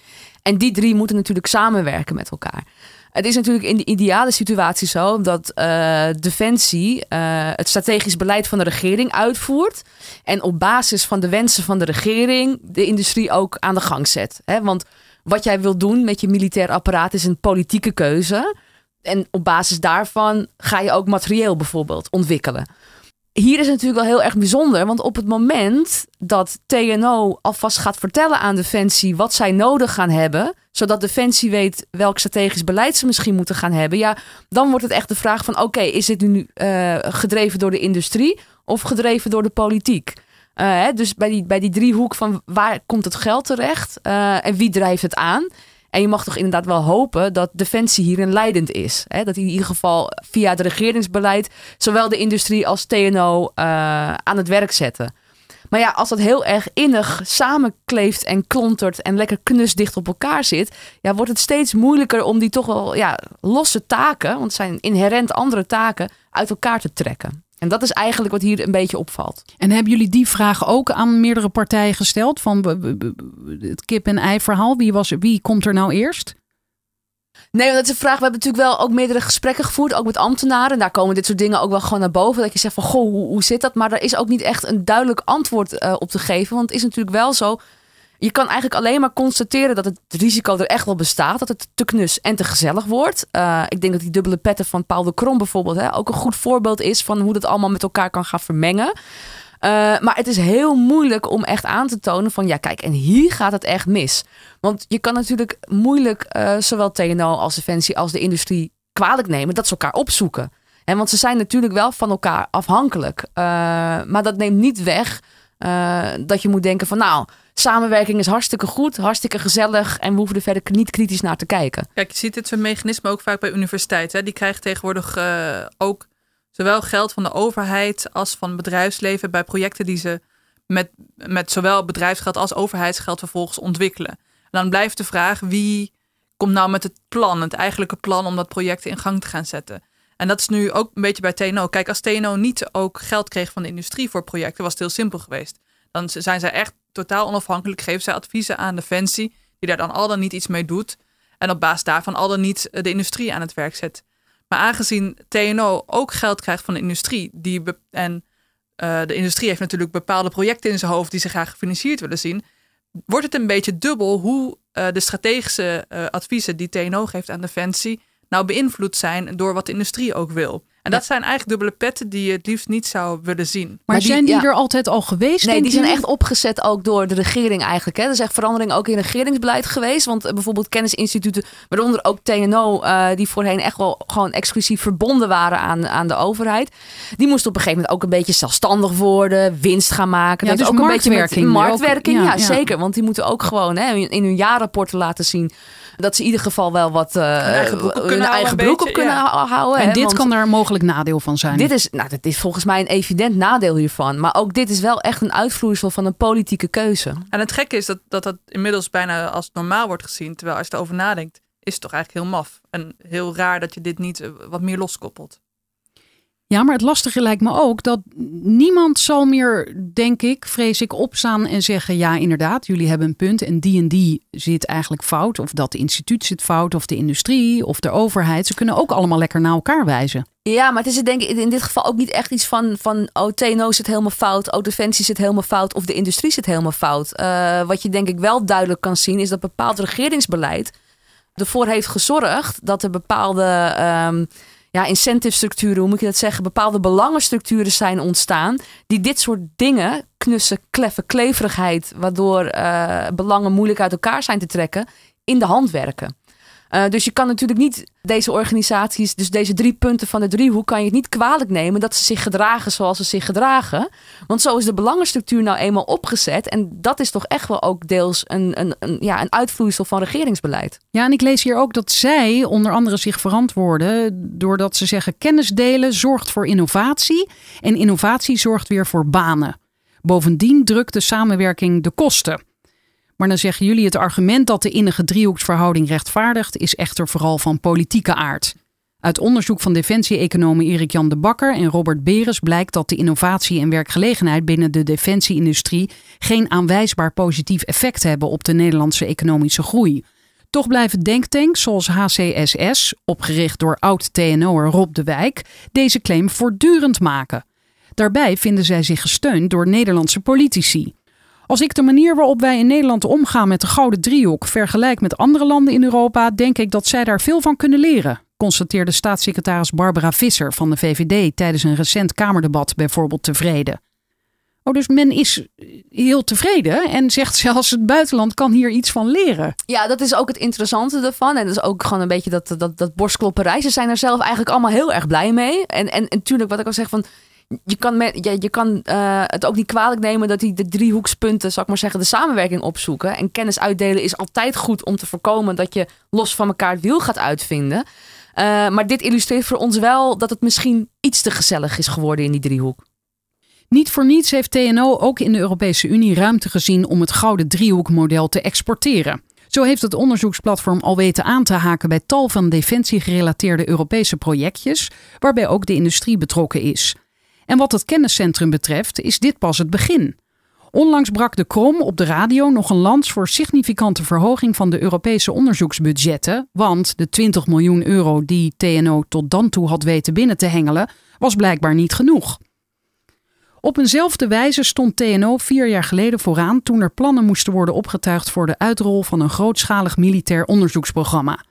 S5: En die drie moeten natuurlijk samenwerken met elkaar. Het is natuurlijk in de ideale situatie zo dat uh, Defensie uh, het strategisch beleid van de regering uitvoert. En op basis van de wensen van de regering de industrie ook aan de gang zet. Hè? Want wat jij wil doen met je militair apparaat is een politieke keuze. En op basis daarvan ga je ook materieel bijvoorbeeld ontwikkelen hier is het natuurlijk wel heel erg bijzonder. Want op het moment dat TNO alvast gaat vertellen aan Defensie wat zij nodig gaan hebben. Zodat Defensie weet welk strategisch beleid ze misschien moeten gaan hebben. Ja, dan wordt het echt de vraag van oké, is dit nu uh, gedreven door de industrie of gedreven door de politiek? Uh, hè, dus bij die, bij die driehoek van waar komt het geld terecht uh, en wie drijft het aan? En je mag toch inderdaad wel hopen dat Defensie hierin leidend is. Hè? Dat in ieder geval via het regeringsbeleid zowel de industrie als TNO uh, aan het werk zetten. Maar ja, als dat heel erg innig samenkleeft en klontert en lekker knusdicht op elkaar zit, ja, wordt het steeds moeilijker om die toch wel ja, losse taken, want het zijn inherent andere taken, uit elkaar te trekken. En dat is eigenlijk wat hier een beetje opvalt.
S1: En hebben jullie die vraag ook aan meerdere partijen gesteld? Van het kip-en-ei verhaal. Wie, was, wie komt er nou eerst?
S5: Nee, want dat is een vraag. We hebben natuurlijk wel ook meerdere gesprekken gevoerd, ook met ambtenaren. En daar komen dit soort dingen ook wel gewoon naar boven. Dat je zegt van, goh, hoe, hoe zit dat? Maar er is ook niet echt een duidelijk antwoord eh, op te geven. Want het is natuurlijk wel zo. Je kan eigenlijk alleen maar constateren dat het risico er echt wel bestaat. Dat het te knus en te gezellig wordt. Eh, ik denk dat die dubbele petten van Paul de Krom bijvoorbeeld hè, ook een goed voorbeeld is van hoe dat allemaal met elkaar kan gaan vermengen. Eh, maar het is heel moeilijk om echt aan te tonen van ja, kijk, en hier gaat het echt mis. Want je kan natuurlijk moeilijk eh, zowel TNO als Defensie als de industrie kwalijk nemen dat ze elkaar opzoeken. En want ze zijn natuurlijk wel van elkaar afhankelijk. Maar dat neemt niet weg eh, dat je moet denken van nou, samenwerking is hartstikke goed, hartstikke gezellig en we hoeven er verder niet kritisch naar te kijken.
S4: Kijk, je ziet dit soort mechanismen ook vaak bij universiteiten. hè. Die krijgen tegenwoordig eh, ook zowel geld van de overheid als van het bedrijfsleven bij projecten die ze met, met zowel bedrijfsgeld als overheidsgeld vervolgens ontwikkelen. En dan blijft de vraag wie komt nou met het plan, het eigenlijke plan om dat project in gang te gaan zetten. En dat is nu ook een beetje bij TNO. Kijk, als TNO niet ook geld kreeg van de industrie voor projecten, was het heel simpel geweest. Dan zijn zij echt totaal onafhankelijk, geven zij adviezen aan Defensie, die daar dan al dan niet iets mee doet. En op basis daarvan al dan niet de industrie aan het werk zet. Maar aangezien TNO ook geld krijgt van de industrie, die en eh, de industrie heeft natuurlijk bepaalde projecten in zijn hoofd die ze graag gefinancierd willen zien, wordt het een beetje dubbel hoe eh, de strategische eh, adviezen die TNO geeft aan Defensie nou beïnvloed zijn door wat de industrie ook wil. En dat zijn eigenlijk dubbele petten die je het liefst niet zou willen zien.
S1: Maar,
S5: Maar die-
S1: zijn die
S5: ja.
S1: er altijd al geweest?
S5: Nee, die zijn echt opgezet ook door de regering eigenlijk. Hè. Er is echt verandering ook in regeringsbeleid geweest. Want eh, bijvoorbeeld kennisinstituten, waaronder ook TNO, eh, die voorheen echt wel gewoon exclusief verbonden waren aan, aan de overheid. Die moesten op een gegeven moment ook een beetje zelfstandig worden, winst gaan maken.
S1: Ja,
S5: Dat
S1: dus
S5: ook een beetje
S1: marktwerking
S5: met
S1: nu ook.
S5: marktwerking.
S1: Ja,
S5: Ja,
S1: ja.
S5: zeker. Want die moeten ook gewoon hè, in hun jaarrapporten laten zien dat ze in ieder geval wel wat eh,
S4: eigen broek op
S5: hun
S4: kunnen houden,
S5: eigen broek op kunnen houden.
S1: En
S5: hè,
S1: dit
S5: want-
S1: kan daar mogelijk nadeel van zijn.
S5: dit is, nou, dat is volgens mij een evident nadeel hiervan. Maar ook dit is wel echt een uitvloeisel van een politieke keuze.
S4: En het gekke is dat, dat dat inmiddels bijna als normaal wordt gezien. Terwijl als je erover nadenkt, is het toch eigenlijk heel maf. En heel raar dat je dit niet eh, wat meer loskoppelt.
S1: Ja, maar het lastige lijkt me ook dat niemand zal meer, denk ik, vrees ik, opstaan en zeggen: ja, inderdaad, jullie hebben een punt en die en die zit eigenlijk fout. Of dat instituut zit fout, of de industrie, of de overheid. Ze kunnen ook allemaal lekker naar elkaar wijzen.
S5: Ja, maar het is denk ik in dit geval ook niet echt iets van, van oh, TNO zit helemaal fout, oh, Defensie zit helemaal fout of de industrie zit helemaal fout. Eh, wat je denk ik wel duidelijk kan zien is dat bepaald regeringsbeleid ervoor heeft gezorgd dat er bepaalde ehm ja, incentive structuren, hoe moet je dat zeggen, bepaalde belangenstructuren zijn ontstaan die dit soort dingen, knussen, kleffe, kleverigheid, waardoor eh, belangen moeilijk uit elkaar zijn te trekken, in de hand werken. Eh, dus je kan natuurlijk niet deze organisaties, dus deze drie punten van de driehoek, kan je het niet kwalijk nemen dat ze zich gedragen zoals ze zich gedragen. Want zo is de belangenstructuur nou eenmaal opgezet. En dat is toch echt wel ook deels een, een, een, ja, een uitvloeisel van regeringsbeleid.
S1: Ja, en ik lees hier ook dat zij onder andere zich verantwoorden doordat ze zeggen: kennis delen zorgt voor innovatie en innovatie zorgt weer voor banen. Bovendien drukt de samenwerking de kosten. Maar dan zeggen jullie het argument dat de innige driehoeksverhouding rechtvaardigt, is echter vooral van politieke aard. Uit onderzoek van defensie-economen Erik-Jan de Bakker en Robert Beres blijkt dat de innovatie en werkgelegenheid binnen de defensieindustrie geen aanwijsbaar positief effect hebben op de Nederlandse economische groei. Toch blijven denktanks zoals HCSS, opgericht door oud-TNO'er Rob de Wijk, deze claim voortdurend maken. Daarbij vinden zij zich gesteund door Nederlandse politici. Als ik de manier waarop wij in Nederland omgaan met de Gouden Driehoek vergelijk met andere landen in Europa, denk ik dat zij daar veel van kunnen leren, constateerde staatssecretaris Barbara Visser van de VVD tijdens een recent Kamerdebat bijvoorbeeld tevreden. Oh, dus men is heel tevreden en zegt <laughs> zelfs het buitenland kan hier iets van leren.
S5: Ja, dat is ook het interessante ervan. En dat is ook gewoon een beetje dat, dat, dat. Ze zijn er zelf eigenlijk allemaal heel erg blij mee. En, en, en natuurlijk, wat ik al zeg van. Je kan, je kan eh, het ook niet kwalijk nemen dat die de driehoekspunten, zal ik maar zeggen, de samenwerking opzoeken. En kennis uitdelen is altijd goed om te voorkomen dat je los van elkaar het wiel gaat uitvinden. Eh, maar dit illustreert voor ons wel dat het misschien iets te gezellig is geworden in die driehoek.
S1: Niet voor niets heeft TNO ook in de Europese Unie ruimte gezien om het gouden driehoekmodel te exporteren. Zo heeft het onderzoeksplatform al weten aan te haken bij tal van defensiegerelateerde Europese projectjes, waarbij ook de industrie betrokken is. En wat het kenniscentrum betreft is dit pas het begin. Onlangs brak de Krom op de radio nog een lans voor significante verhoging van de Europese onderzoeksbudgetten, want de 20 miljoen euro die TNO tot dan toe had weten binnen te hengelen, was blijkbaar niet genoeg. Op eenzelfde wijze stond TNO vier jaar geleden vooraan toen er plannen moesten worden opgetuigd voor de uitrol van een grootschalig militair onderzoeksprogramma.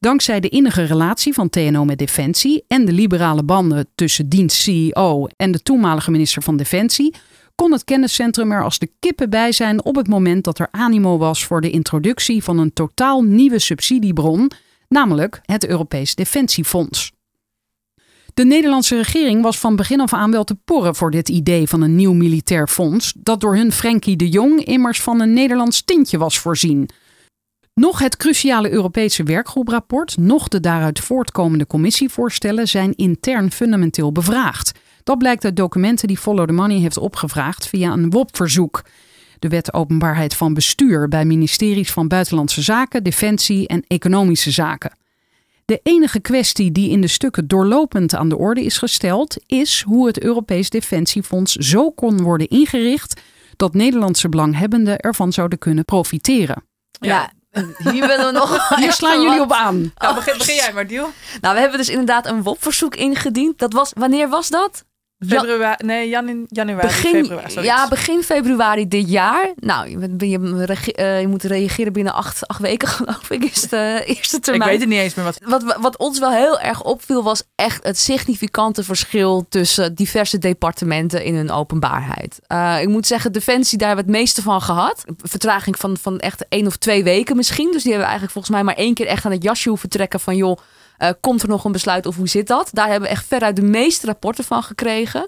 S1: Dankzij de innige relatie van TNO met Defensie en de liberale banden tussen dienst-CEO en de toenmalige minister van Defensie kon het kenniscentrum er als de kippen bij zijn op het moment dat er animo was voor de introductie van een totaal nieuwe subsidiebron, namelijk het Europees Defensiefonds. De Nederlandse regering was van begin af aan wel te porren voor dit idee van een nieuw militair fonds, dat door hun Frenkie de Jong immers van een Nederlands tintje was voorzien. Nog het cruciale Europese werkgroeprapport, nog de daaruit voortkomende commissievoorstellen zijn intern fundamenteel bevraagd. Dat blijkt uit documenten die Follow the Money heeft opgevraagd via een WOP-verzoek. De wet openbaarheid van bestuur bij ministeries van Buitenlandse Zaken, Defensie en Economische Zaken. De enige kwestie die in de stukken doorlopend aan de orde is gesteld, is hoe het Europees Defensiefonds zo kon worden ingericht dat Nederlandse belanghebbenden ervan zouden kunnen profiteren.
S5: Ja, hier willen we nog. <laughs>
S1: Hier slaan jullie op aan.
S4: Nou, begin, begin jij maar, Diel.
S5: Nou, we hebben dus inderdaad een WOP-verzoek ingediend. Dat was, wanneer was dat?
S4: Februari, nee, jan, januari,
S5: Begin,
S4: februari. zoiets.
S5: ja, begin februari dit jaar. Nou, je, eh, je moet reageren binnen acht, acht weken, <laughs> geloof ik, is de eerste
S4: Ik
S5: termijn.
S4: weet het niet eens meer wat.
S5: Wat, wat ons wel heel erg opviel, was echt het significante verschil tussen diverse departementen in hun openbaarheid. Eh, ik moet zeggen, Defensie, daar hebben we het meeste van gehad. Vertraging van, van echt één of twee weken misschien. Dus die hebben we eigenlijk volgens mij maar één keer echt aan het jasje hoeven trekken van joh. Eh, komt er nog een besluit of hoe zit dat? Daar hebben we echt veruit de meeste rapporten van gekregen.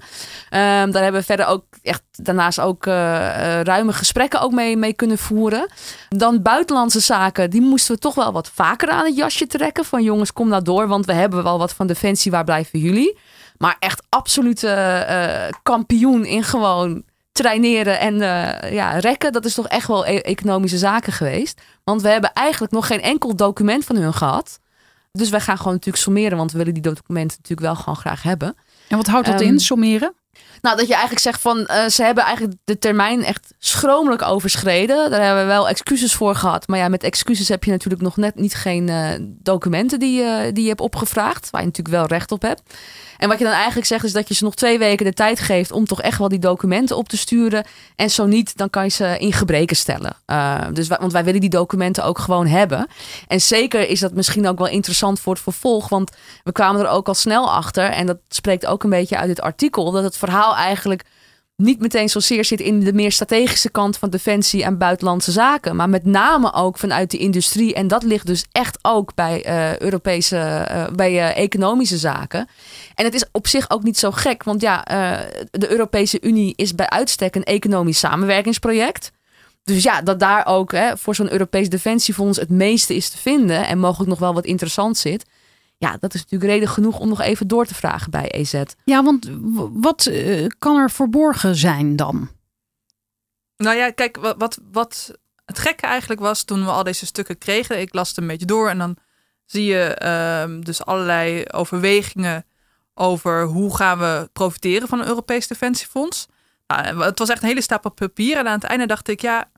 S5: Ehm, daar hebben we verder ook echt daarnaast ook eh, eh, ruime gesprekken ook mee, mee kunnen voeren. Dan buitenlandse zaken, die moesten we toch wel wat vaker aan het jasje trekken. Van jongens, kom nou door, want we hebben wel wat van Defensie, waar blijven jullie? Maar echt absolute kampioen in gewoon traineren en ja, rekken. Dat is toch echt wel e- economische zaken geweest. Want we hebben eigenlijk nog geen enkel document van hun gehad. Dus wij gaan gewoon natuurlijk sommeren, want we willen die documenten natuurlijk wel gewoon graag hebben.
S1: En wat houdt dat
S5: Ehm,
S1: in, sommeren?
S5: Nou, dat je eigenlijk zegt van eh, ze hebben eigenlijk de termijn echt schromelijk overschreden. Daar hebben we wel excuses voor gehad. Maar ja, met excuses heb je natuurlijk nog net niet geen eh, documenten die, die je hebt opgevraagd. Waar je natuurlijk wel recht op hebt. En wat je dan eigenlijk zegt is dat je ze nog twee weken de tijd geeft om toch echt wel die documenten op te sturen. En zo niet, dan kan je ze in gebreken stellen. Eh, dus want wij willen die documenten ook gewoon hebben. En zeker is dat misschien ook wel interessant voor het vervolg. Want we kwamen er ook al snel achter. En dat spreekt ook een beetje uit dit artikel. Dat het verhaal eigenlijk niet meteen zozeer zit in de meer strategische kant van defensie en buitenlandse zaken. Maar met name ook vanuit de industrie. En dat ligt dus echt ook bij eh, Europese, eh, bij eh, economische zaken. En het is op zich ook niet zo gek. Want ja, de Europese Unie is bij uitstek een economisch samenwerkingsproject. Dus ja, dat daar ook hè, voor zo'n Europees Defensiefonds het meeste is te vinden. En mogelijk nog wel wat interessant zit. Ja, dat is natuurlijk reden genoeg om nog even door te vragen bij EZ.
S1: Ja, want wat eh, kan er verborgen zijn dan?
S4: Nou ja, kijk, wat, wat, wat het gekke eigenlijk was toen we al deze stukken kregen. Ik las het een beetje door en dan zie je ehm, dus allerlei overwegingen over hoe gaan we profiteren van een Europees Defensiefonds. Nou, het was echt een hele stapel papier en aan het einde dacht ik, ja,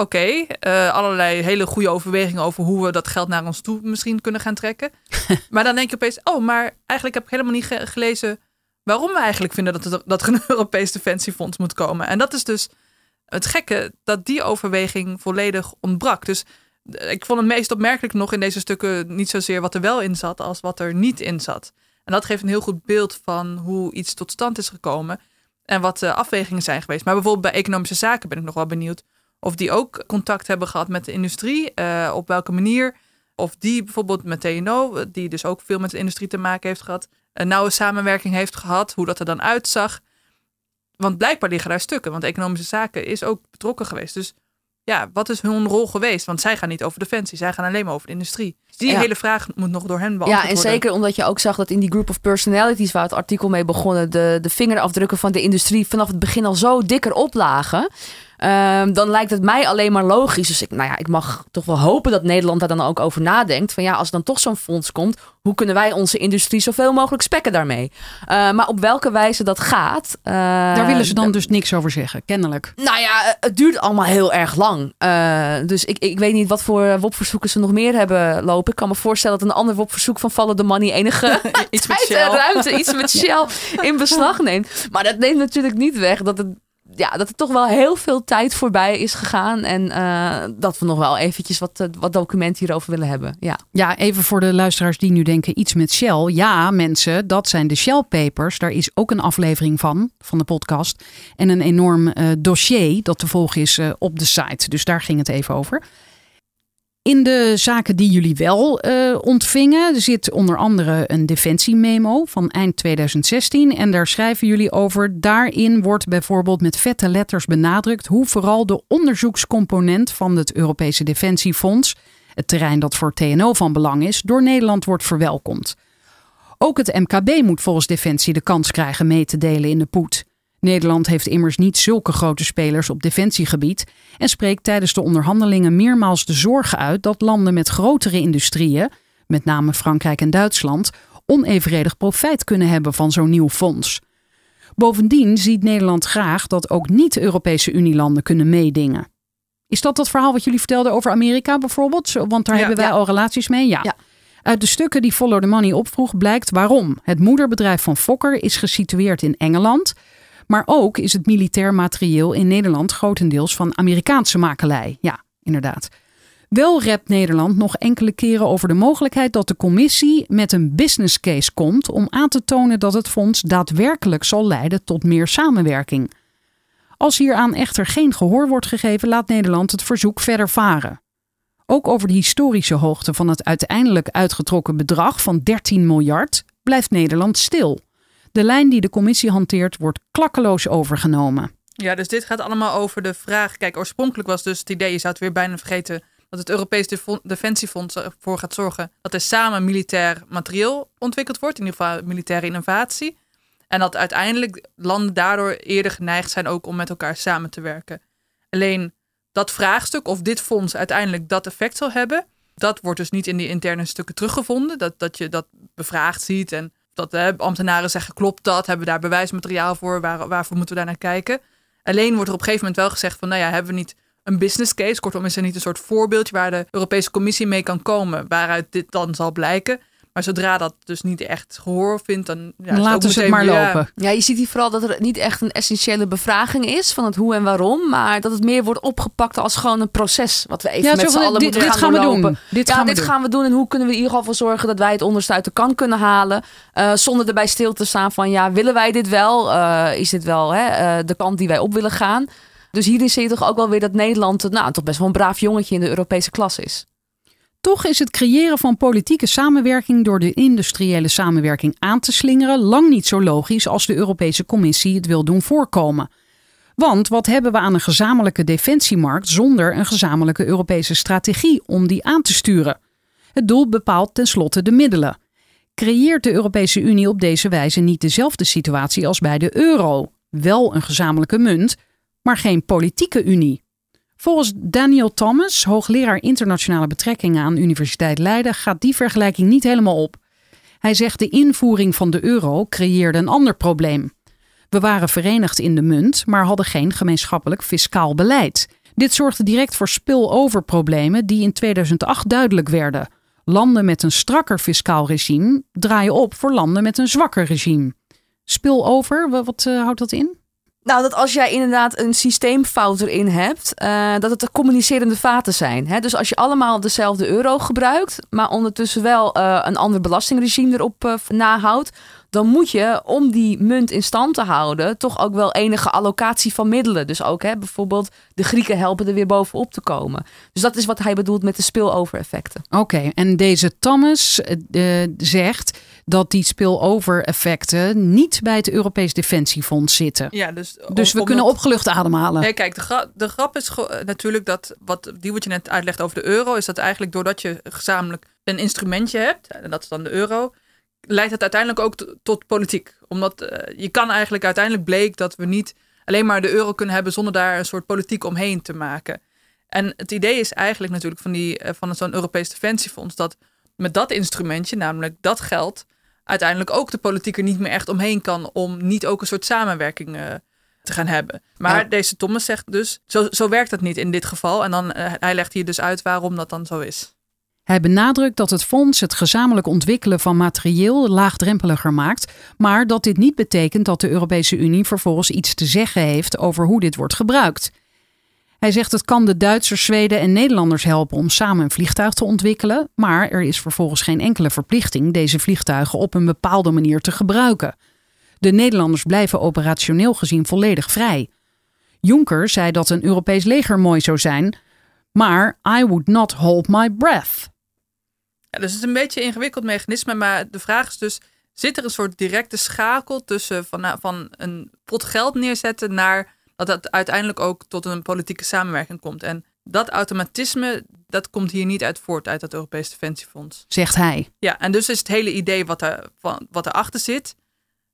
S4: oké, eh, allerlei hele goede overwegingen over hoe we dat geld naar ons toe misschien kunnen gaan trekken. <laughs> maar dan denk je opeens, oh, maar eigenlijk heb ik helemaal niet ge- gelezen waarom we eigenlijk vinden dat, er, dat er een <laughs> Europees Defensiefonds moet komen. En dat is dus het gekke dat die overweging volledig ontbrak. Dus eh, ik vond het meest opmerkelijk nog in deze stukken niet zozeer wat er wel in zat als wat er niet in zat. En dat geeft een heel goed beeld van hoe iets tot stand is gekomen en wat de afwegingen zijn geweest. Maar bijvoorbeeld bij economische zaken ben ik nog wel benieuwd of die ook contact hebben gehad met de industrie, eh, op welke manier. Of die bijvoorbeeld met TNO, die dus ook veel met de industrie te maken heeft gehad, een nauwe samenwerking heeft gehad, hoe dat er dan uitzag. Want blijkbaar liggen daar stukken, want economische zaken is ook betrokken geweest. Dus ja, wat is hun rol geweest? Want zij gaan niet over defensie, zij gaan alleen maar over de industrie. Die
S5: Ja.
S4: hele vraag moet nog door hen beantwoord
S5: Ja, en
S4: worden.
S5: zeker omdat je ook zag dat in die group of personalities waar het artikel mee begonnen, de, de vingerafdrukken van de industrie vanaf het begin al zo dikker oplagen. Ehm, dan lijkt het mij alleen maar logisch. Dus ik, nou ja, ik mag toch wel hopen dat Nederland daar dan ook over nadenkt. Van ja, als er dan toch zo'n fonds komt, hoe kunnen wij onze industrie zoveel mogelijk spekken daarmee? Uh, maar op welke wijze dat gaat. Uh,
S1: daar willen ze dan dus niks over zeggen, kennelijk.
S5: Nou ja, het duurt allemaal heel erg lang. Uh, dus ik, ik weet niet wat voor WOP-verzoeken ze nog meer hebben lopen. Ik kan me voorstellen dat een ander WOP-verzoek van Follow the Money enige <laughs>
S4: iets
S5: tijd
S4: met
S5: en ruimte, iets met <laughs> Shell in beslag neemt. Maar dat neemt natuurlijk niet weg dat het ja, dat er toch wel heel veel tijd voorbij is gegaan. En uh, dat we nog wel eventjes wat, wat documenten hierover willen hebben. Ja.
S1: ja, even voor de luisteraars die nu denken iets met Shell. Ja, mensen, dat zijn de Shell Papers. Daar is ook een aflevering van, van de podcast. En een enorm uh, dossier dat te volgen is uh, op de site. Dus daar ging het even over. In de zaken die jullie wel uh, ontvingen zit onder andere een defensiememo van eind 2016. En daar schrijven jullie over. Daarin wordt bijvoorbeeld met vette letters benadrukt hoe vooral de onderzoekscomponent van het Europese Defensiefonds, het terrein dat voor TNO van belang is, door Nederland wordt verwelkomd. Ook het MKB moet volgens Defensie de kans krijgen mee te delen in de poet. Nederland heeft immers niet zulke grote spelers op defensiegebied en spreekt tijdens de onderhandelingen meermaals de zorgen uit dat landen met grotere industrieën, met name Frankrijk en Duitsland, onevenredig profijt kunnen hebben van zo'n nieuw fonds. Bovendien ziet Nederland graag dat ook niet-Europese Unielanden kunnen meedingen. Is dat dat verhaal wat jullie vertelden over Amerika bijvoorbeeld? Want daar
S4: Ja,
S1: hebben wij
S5: ja.
S1: al relaties mee. Ja.
S5: Ja.
S1: Uit de stukken die Follow the Money opvroeg blijkt waarom. Het moederbedrijf van Fokker is gesitueerd in Engeland. Maar ook is het militair materieel in Nederland grotendeels van Amerikaanse makelij. Ja, inderdaad. Wel rept Nederland nog enkele keren over de mogelijkheid dat de commissie met een business case komt om aan te tonen dat het fonds daadwerkelijk zal leiden tot meer samenwerking. Als hieraan echter geen gehoor wordt gegeven, laat Nederland het verzoek verder varen. Ook over de historische hoogte van het uiteindelijk uitgetrokken bedrag van 13 miljard blijft Nederland stil. De lijn die de commissie hanteert wordt klakkeloos overgenomen.
S4: Ja, dus dit gaat allemaal over de vraag. Kijk, oorspronkelijk was dus het idee, je zou het weer bijna vergeten, dat het Europees Defensiefonds ervoor gaat zorgen dat er samen militair materieel ontwikkeld wordt, in ieder geval militaire innovatie. En dat uiteindelijk landen daardoor eerder geneigd zijn ook om met elkaar samen te werken. Alleen dat vraagstuk of dit fonds uiteindelijk dat effect zal hebben, dat wordt dus niet in die interne stukken teruggevonden. Dat, dat je dat bevraagd ziet en dat hè, ambtenaren zeggen, klopt dat? Hebben we daar bewijsmateriaal voor? Waar, waarvoor moeten we daar naar kijken? Alleen wordt er op een gegeven moment wel gezegd van, nou ja, hebben we niet een business case? Kortom, is er niet een soort voorbeeldje waar de Europese Commissie mee kan komen, waaruit dit dan zal blijken? Maar zodra dat dus niet echt gehoor vindt, dan ja,
S1: Laten ze het maar lopen.
S5: Ja, je ziet hier vooral dat er niet echt een essentiële bevraging is van het hoe en waarom. Maar dat het meer wordt opgepakt als gewoon een proces. Wat we even
S1: Ja,
S5: met z'n allen
S1: dit,
S5: moeten
S1: dit
S5: gaan,
S1: gaan we
S5: doorlopen.
S1: doen. Dit
S5: ja,
S1: gaan we
S5: dit
S1: doen.
S5: gaan we doen. En hoe kunnen we in ieder geval voor zorgen dat wij het onderste uit de kan kunnen halen. eh, zonder erbij stil te staan van ja, willen wij dit wel? Eh, is dit wel hè, eh, de kant die wij op willen gaan? Dus hierin zie je toch ook wel weer dat Nederland nou, toch best wel een braaf jongetje in de Europese klas is.
S1: Toch is het creëren van politieke samenwerking door de industriële samenwerking aan te slingeren lang niet zo logisch als de Europese Commissie het wil doen voorkomen. Want wat hebben we aan een gezamenlijke defensiemarkt zonder een gezamenlijke Europese strategie om die aan te sturen? Het doel bepaalt tenslotte de middelen. Creëert de Europese Unie op deze wijze niet dezelfde situatie als bij de euro? Wel een gezamenlijke munt, maar geen politieke unie. Volgens Daniel Thomas, hoogleraar internationale betrekkingen aan Universiteit Leiden, gaat die vergelijking niet helemaal op. Hij zegt de invoering van de euro creëerde een ander probleem. We waren verenigd in de munt, maar hadden geen gemeenschappelijk fiscaal beleid. Dit zorgde direct voor spilloverproblemen die in 2008 duidelijk werden. Landen met een strakker fiscaal regime draaien op voor landen met een zwakker regime. Spillover, wa- wat eh, houdt dat in?
S5: Nou, dat als jij inderdaad een systeemfout erin hebt, eh, dat het de communicerende vaten zijn. Hè? Dus als je allemaal dezelfde euro gebruikt, maar ondertussen wel eh, een ander belastingregime erop eh, nahoudt, dan moet je, om die munt in stand te houden, toch ook wel enige allocatie van middelen. Dus ook hè, bijvoorbeeld de Grieken helpen er weer bovenop te komen. Dus dat is wat hij bedoelt met de spillover-effecten.
S1: Oké, en deze Thomas zegt dat die spillover-effecten niet bij het Europees Defensiefonds zitten.
S4: Ja, dus
S1: Dus we kunnen opgelucht ademhalen.
S4: Nee, kijk, de, gra- de grap is eh, natuurlijk dat, wat, die wat je net uitlegt over de euro, is dat eigenlijk doordat je gezamenlijk een instrumentje hebt, en dat is dan de euro, leidt het uiteindelijk ook tot politiek. Omdat eh, je kan eigenlijk uiteindelijk bleek dat we niet alleen maar de euro kunnen hebben zonder daar een soort politiek omheen te maken. En het idee is eigenlijk natuurlijk van, die, eh, van zo'n Europees Defensiefonds dat met dat instrumentje, namelijk dat geld, uiteindelijk ook de politiek er niet meer echt omheen kan om niet ook een soort samenwerking uh, te gaan hebben. Maar
S5: Ja.
S4: deze Thomas zegt dus, zo, zo werkt dat niet in dit geval. En dan, eh, hij legt hier dus uit waarom dat dan zo is.
S1: Hij benadrukt dat het fonds het gezamenlijk ontwikkelen van materieel laagdrempeliger maakt, maar dat dit niet betekent dat de Europese Unie vervolgens iets te zeggen heeft over hoe dit wordt gebruikt. Hij zegt het kan de Duitsers, Zweden en Nederlanders helpen om samen een vliegtuig te ontwikkelen, maar er is vervolgens geen enkele verplichting deze vliegtuigen op een bepaalde manier te gebruiken. De Nederlanders blijven operationeel gezien volledig vrij. Juncker zei dat een Europees leger mooi zou zijn, maar I would not hold my breath.
S4: Dus het is een beetje een ingewikkeld mechanisme, maar de vraag is dus, zit er een soort directe schakel tussen van, nou, van een pot geld neerzetten naar dat het uiteindelijk ook tot een politieke samenwerking komt? En dat automatisme, dat komt hier niet uit voort uit het Europees Defensiefonds.
S1: zegt hij.
S4: Ja, en dus is het hele idee wat, er, van, wat erachter zit,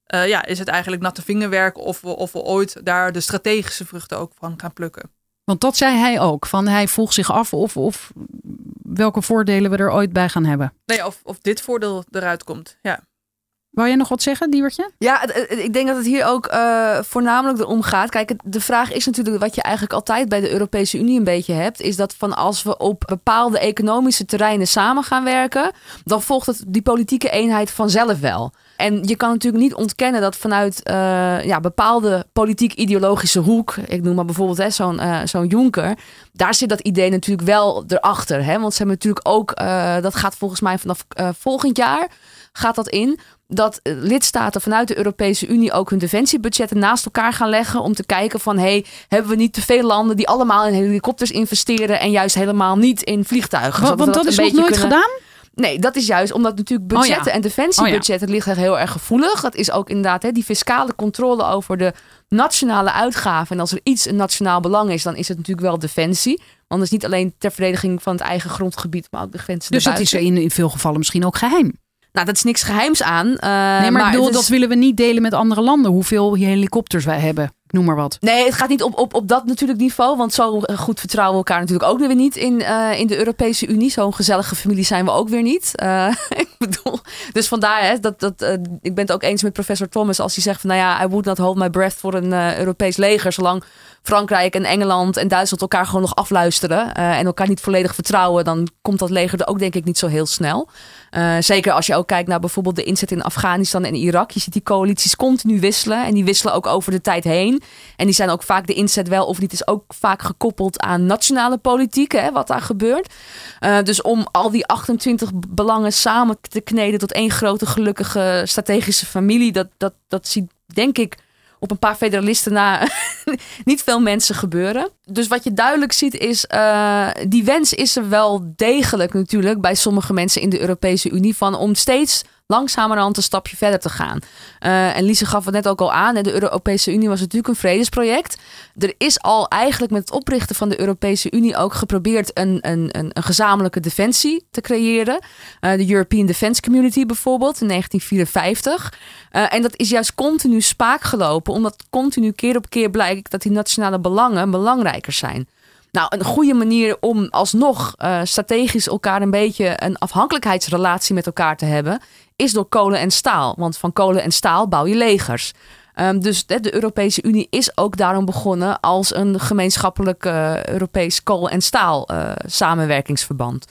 S4: eh, ja, is het eigenlijk natte vingerwerk of we, of we ooit daar de strategische vruchten ook van gaan plukken.
S1: Want dat zei hij ook. Van hij vroeg zich af of, of welke voordelen we er ooit bij gaan hebben.
S4: Nee, of, of dit voordeel eruit komt. Ja.
S1: Wou jij nog wat zeggen, Diewertje?
S5: Ja, ik denk dat het hier ook eh, voornamelijk erom gaat. Kijk, de vraag is natuurlijk wat je eigenlijk altijd bij de Europese Unie een beetje hebt. Is dat van als we op bepaalde economische terreinen samen gaan werken. Dan volgt het die politieke eenheid vanzelf wel. En je kan natuurlijk niet ontkennen dat vanuit eh, ja, bepaalde politiek-ideologische hoek. Ik noem maar bijvoorbeeld hè, zo'n eh, zo'n Juncker. Daar zit dat idee natuurlijk wel erachter. Hè? Want ze hebben natuurlijk ook, eh, dat gaat volgens mij vanaf volgend jaar, gaat dat in dat lidstaten vanuit de Europese Unie ook hun defensiebudgetten naast elkaar gaan leggen om te kijken van hey, hebben we niet te veel landen die allemaal in helikopters investeren en juist helemaal niet in vliegtuigen?
S1: Want, dat is nog nooit
S5: kunnen-
S1: gedaan?
S5: Nee, dat is juist omdat natuurlijk
S1: Oh ja.
S5: budgetten en defensiebudgetten liggen heel erg gevoelig. Dat is ook inderdaad hè, die fiscale controle over de nationale uitgaven. En als er iets een nationaal belang is, dan is het natuurlijk wel defensie. Want het is niet alleen ter verdediging van het eigen grondgebied, maar ook de grenzen
S1: Dus het is in, in veel gevallen misschien ook geheim.
S5: Nou, dat is niks geheims aan. eh,
S1: nee, maar, ik bedoel,
S5: is-
S1: dat willen we niet delen met andere landen. Hoeveel helikopters wij hebben. Noem maar wat.
S5: Nee, het gaat niet op, op, op dat natuurlijk niveau. Want zo eh, goed vertrouwen we elkaar natuurlijk ook weer niet in, eh, in de Europese Unie. Zo'n gezellige familie zijn we ook weer niet. Eh, <laughs> ik bedoel, dus vandaar, hè, dat, dat, ik ben het ook eens met professor Thomas als hij zegt van nou ja, I would not hold my breath voor een Europees leger. Zolang Frankrijk en Engeland en Duitsland elkaar gewoon nog afluisteren en elkaar niet volledig vertrouwen, dan komt dat leger er ook denk ik niet zo heel snel. Eh, zeker als je ook kijkt naar bijvoorbeeld de inzet in Afghanistan en Irak. Je ziet die coalities continu wisselen. En die wisselen ook over de tijd heen. En die zijn ook vaak de inzet wel of niet is ook vaak gekoppeld aan nationale politiek. Hè, wat daar gebeurt. Eh, dus om al die 28 belangen samen te kneden tot één grote gelukkige strategische familie. Dat, dat, dat ziet denk ik op een paar federalisten na <laughs> niet veel mensen gebeuren. Dus wat je duidelijk ziet is, eh, die wens is er wel degelijk natuurlijk bij sommige mensen in de Europese Unie van om steeds langzamerhand een stapje verder te gaan. Eh, en Lise gaf het net ook al aan, de Europese Unie was natuurlijk een vredesproject. Er is al eigenlijk met het oprichten van de Europese Unie ook geprobeerd een, een, een, een gezamenlijke defensie te creëren. Eh, de European Defense Community bijvoorbeeld in 1954. Eh, en dat is juist continu spaak gelopen, omdat continu keer op keer blijkt dat die nationale belangen zijn. Nou, een goede manier om alsnog eh, strategisch elkaar een beetje een afhankelijkheidsrelatie met elkaar te hebben, is door kolen en staal. Want van kolen en staal bouw je legers. Ehm, dus de, de Europese Unie is ook daarom begonnen als een gemeenschappelijk eh, Europees kool- en staal eh, samenwerkingsverband.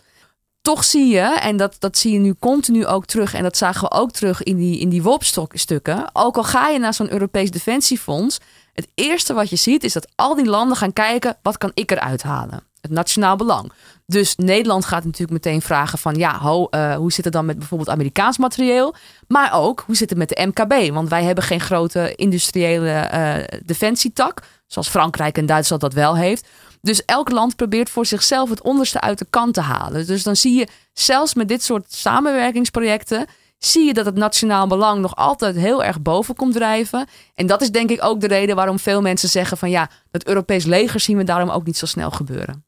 S5: Toch zie je, en dat, dat zie je nu continu ook terug, en dat zagen we ook terug in die, in die WOP-stukken. Ook al ga je naar zo'n Europees Defensiefonds, het eerste wat je ziet is dat al die landen gaan kijken, wat kan ik eruit halen? Het nationaal belang. Dus Nederland gaat natuurlijk meteen vragen van, ja, ho, eh, hoe zit het dan met bijvoorbeeld Amerikaans materieel? Maar ook, hoe zit het met de MKB? Want wij hebben geen grote industriële eh, defensietak, zoals Frankrijk en Duitsland dat wel heeft. Dus elk land probeert voor zichzelf het onderste uit de kant te halen. Dus dan zie je, zelfs met dit soort samenwerkingsprojecten, zie je dat het nationaal belang nog altijd heel erg boven komt drijven. En dat is denk ik ook de reden waarom veel mensen zeggen van ja, het Europees leger zien we daarom ook niet zo snel gebeuren.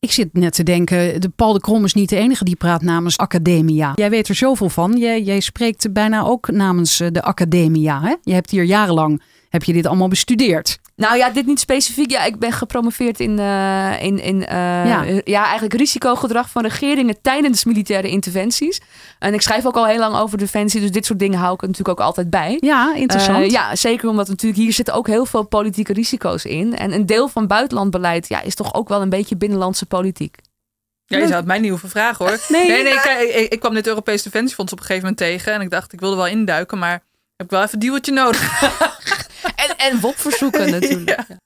S1: Ik zit net te denken, de Paul de Krom is niet de enige die praat namens Academia. Jij weet er zoveel van. Jij, jij spreekt bijna ook namens eh, de Academia. Hè? Je hebt hier jarenlang Heb je dit allemaal bestudeerd?
S5: Nou ja, dit niet specifiek. Ja, ik ben gepromoveerd in, eh, in, in eh,
S1: Ja.
S5: ja. eigenlijk risicogedrag van regeringen tijdens militaire interventies. En ik schrijf ook al heel lang over defensie, dus dit soort dingen hou ik er natuurlijk ook altijd bij.
S1: Ja, interessant.
S5: Eh, ja, zeker omdat natuurlijk hier zitten ook heel veel politieke risico's in. En een deel van buitenlandbeleid ja, is toch ook wel een beetje binnenlandse politiek.
S4: Ja, je zou het mij niet hoeven vragen hoor.
S1: Nee.
S4: nee, ik, ik kwam dit Europese Defensiefonds op een gegeven moment tegen. En ik dacht, ik wilde wel induiken, maar heb ik wel even een duwtje nodig. <laughs>
S5: En, en WOP-verzoeken <laughs> natuurlijk.
S4: Ja.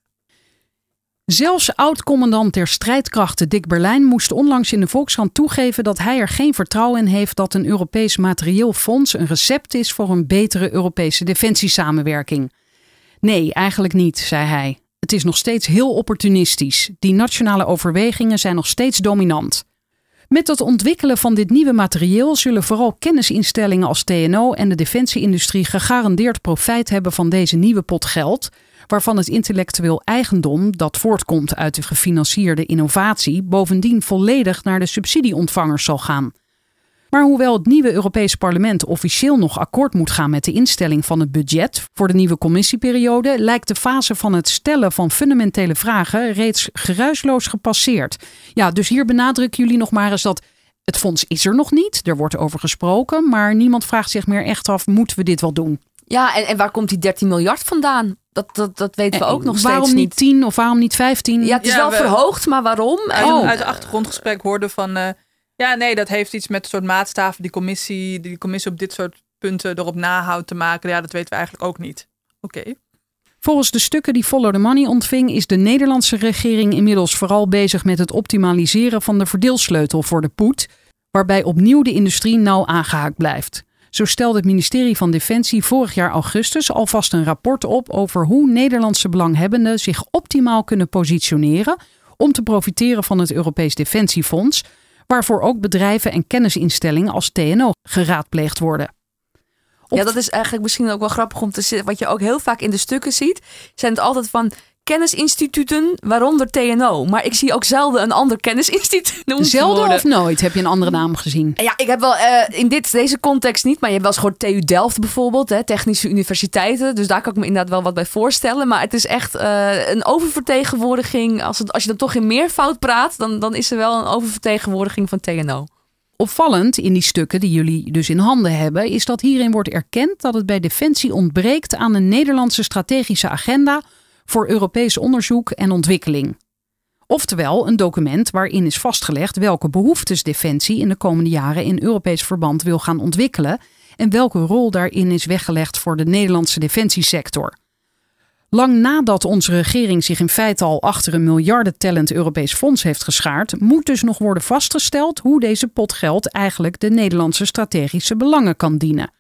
S1: Zelfs oud-commandant der strijdkrachten Dick Berlijn moest onlangs in de Volkskrant toegeven dat hij er geen vertrouwen in heeft dat een Europees materieel fonds een recept is voor een betere Europese defensiesamenwerking. Nee, eigenlijk niet, zei hij. Het is nog steeds heel opportunistisch. Die nationale overwegingen zijn nog steeds dominant. Met het ontwikkelen van dit nieuwe materieel zullen vooral kennisinstellingen als TNO en de defensieindustrie gegarandeerd profijt hebben van deze nieuwe pot geld, waarvan het intellectueel eigendom dat voortkomt uit de gefinancierde innovatie bovendien volledig naar de subsidieontvangers zal gaan. Maar hoewel het nieuwe Europese parlement officieel nog akkoord moet gaan met de instelling van het budget voor de nieuwe commissieperiode, lijkt de fase van het stellen van fundamentele vragen reeds geruisloos gepasseerd. Ja, dus hier benadrukken jullie nog maar eens dat het fonds is er nog niet, er wordt over gesproken, maar niemand vraagt zich meer echt af, moeten we dit wel doen?
S5: Ja, en, en waar komt die 13 miljard vandaan? Dat, dat, dat weten we
S1: En
S5: ook nog steeds
S1: waarom niet
S5: niet.
S1: 10 of waarom niet 15?
S5: Ja, het is
S4: Ja,
S5: wel
S4: we-
S5: verhoogd, maar waarom? En-
S1: Oh.
S4: uit het achtergrondgesprek hoorde van... eh, ja, nee, dat heeft iets met een soort maatstaven die commissie, die commissie op dit soort punten erop nahoudt te maken. Ja, dat weten we eigenlijk ook niet. Oké.
S1: Volgens de stukken die Follow the Money ontving, is de Nederlandse regering inmiddels vooral bezig met het optimaliseren van de verdeelsleutel voor de poet, waarbij opnieuw de industrie nauw aangehaakt blijft. Zo stelde het ministerie van Defensie vorig jaar augustus alvast een rapport op over hoe Nederlandse belanghebbenden zich optimaal kunnen positioneren om te profiteren van het Europees Defensiefonds, waarvoor ook bedrijven en kennisinstellingen als TNO geraadpleegd worden.
S5: Ja, dat is eigenlijk misschien ook wel grappig om te zeggen. Wat je ook heel vaak in de stukken ziet, zijn het altijd van kennisinstituten, waaronder TNO. Maar ik zie ook zelden een ander kennisinstituut <laughs>
S1: Zelden of nooit heb je een andere naam gezien.
S5: Ja, ik heb wel eh, in dit, deze context niet, maar je hebt wel eens gehoord TU Delft bijvoorbeeld, hè, technische universiteiten. Dus daar kan ik me inderdaad wel wat bij voorstellen. Maar het is echt eh, een oververtegenwoordiging. Als, het, als je dan toch in meervoud praat, dan, dan is er wel een oververtegenwoordiging van TNO.
S1: Opvallend in die stukken die jullie dus in handen hebben, is dat hierin wordt erkend dat het bij Defensie ontbreekt aan een Nederlandse strategische agenda voor Europees onderzoek en ontwikkeling. Oftewel een document waarin is vastgelegd welke behoeftes Defensie in de komende jaren in Europees verband wil gaan ontwikkelen en welke rol daarin is weggelegd voor de Nederlandse defensiesector. Lang nadat onze regering zich in feite al achter een miljarden-tellend Europees fonds heeft geschaard, moet dus nog worden vastgesteld hoe deze pot geld eigenlijk de Nederlandse strategische belangen kan dienen.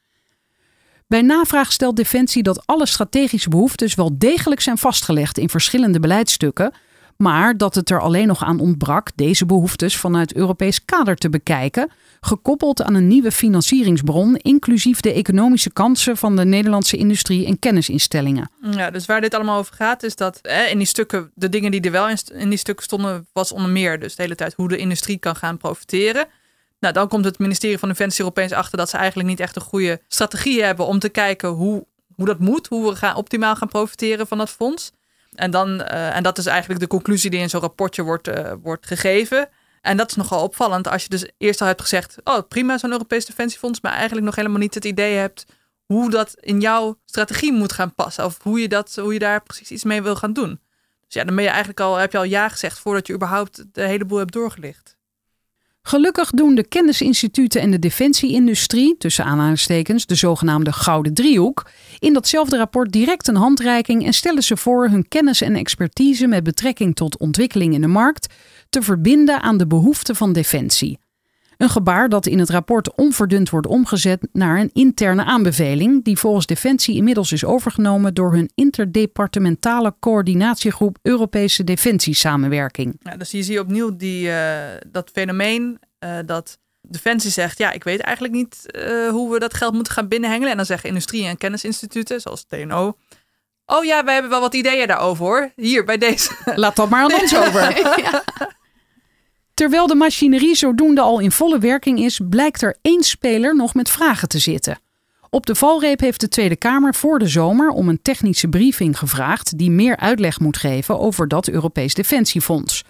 S1: Bij navraag stelt Defensie dat alle strategische behoeftes wel degelijk zijn vastgelegd in verschillende beleidsstukken, maar dat het er alleen nog aan ontbrak deze behoeftes vanuit Europees kader te bekijken, gekoppeld aan een nieuwe financieringsbron, inclusief de economische kansen van de Nederlandse industrie en kennisinstellingen.
S4: Ja, dus waar dit allemaal over gaat, is dat hè, in die stukken, de dingen die er wel in, in die stukken stonden, was onder meer dus de hele tijd hoe de industrie kan gaan profiteren. Nou, dan komt het ministerie van Defensie opeens achter dat ze eigenlijk niet echt een goede strategie hebben om te kijken hoe, hoe dat moet, hoe we gaan, optimaal gaan profiteren van dat fonds. En, dan, eh, en dat is eigenlijk de conclusie die in zo'n rapportje wordt, eh, wordt gegeven. En dat is nogal opvallend als je dus eerst al hebt gezegd, oh prima zo'n Europees Defensiefonds, maar eigenlijk nog helemaal niet het idee hebt hoe dat in jouw strategie moet gaan passen. Of hoe je, dat, hoe je daar precies iets mee wil gaan doen. Dus ja, dan ben je eigenlijk al, heb je al ja gezegd voordat je überhaupt de hele boel hebt doorgelicht.
S1: Gelukkig doen de kennisinstituten en de defensieindustrie, tussen aanhalingstekens de zogenaamde Gouden Driehoek, in datzelfde rapport direct een handreiking en stellen ze voor hun kennis en expertise met betrekking tot ontwikkeling in de markt te verbinden aan de behoeften van defensie. Een gebaar dat in het rapport onverdund wordt omgezet naar een interne aanbeveling, die volgens Defensie inmiddels is overgenomen door hun interdepartementale coördinatiegroep Europese Defensiesamenwerking.
S4: Ja, dus hier zie je opnieuw die, eh, dat fenomeen eh, dat Defensie zegt, ja, ik weet eigenlijk niet eh, hoe we dat geld moeten gaan binnenhengelen. En dan zeggen industrie- en kennisinstituten, zoals TNO, oh ja, wij hebben wel wat ideeën daarover hoor. Hier, bij deze.
S1: Laat dat maar aan ons <laughs> over. Terwijl de machinerie zodoende al in volle werking is, blijkt er één speler nog met vragen te zitten. Op de valreep heeft de Tweede Kamer voor de zomer om een technische briefing gevraagd die meer uitleg moet geven over dat Europees Defensiefonds.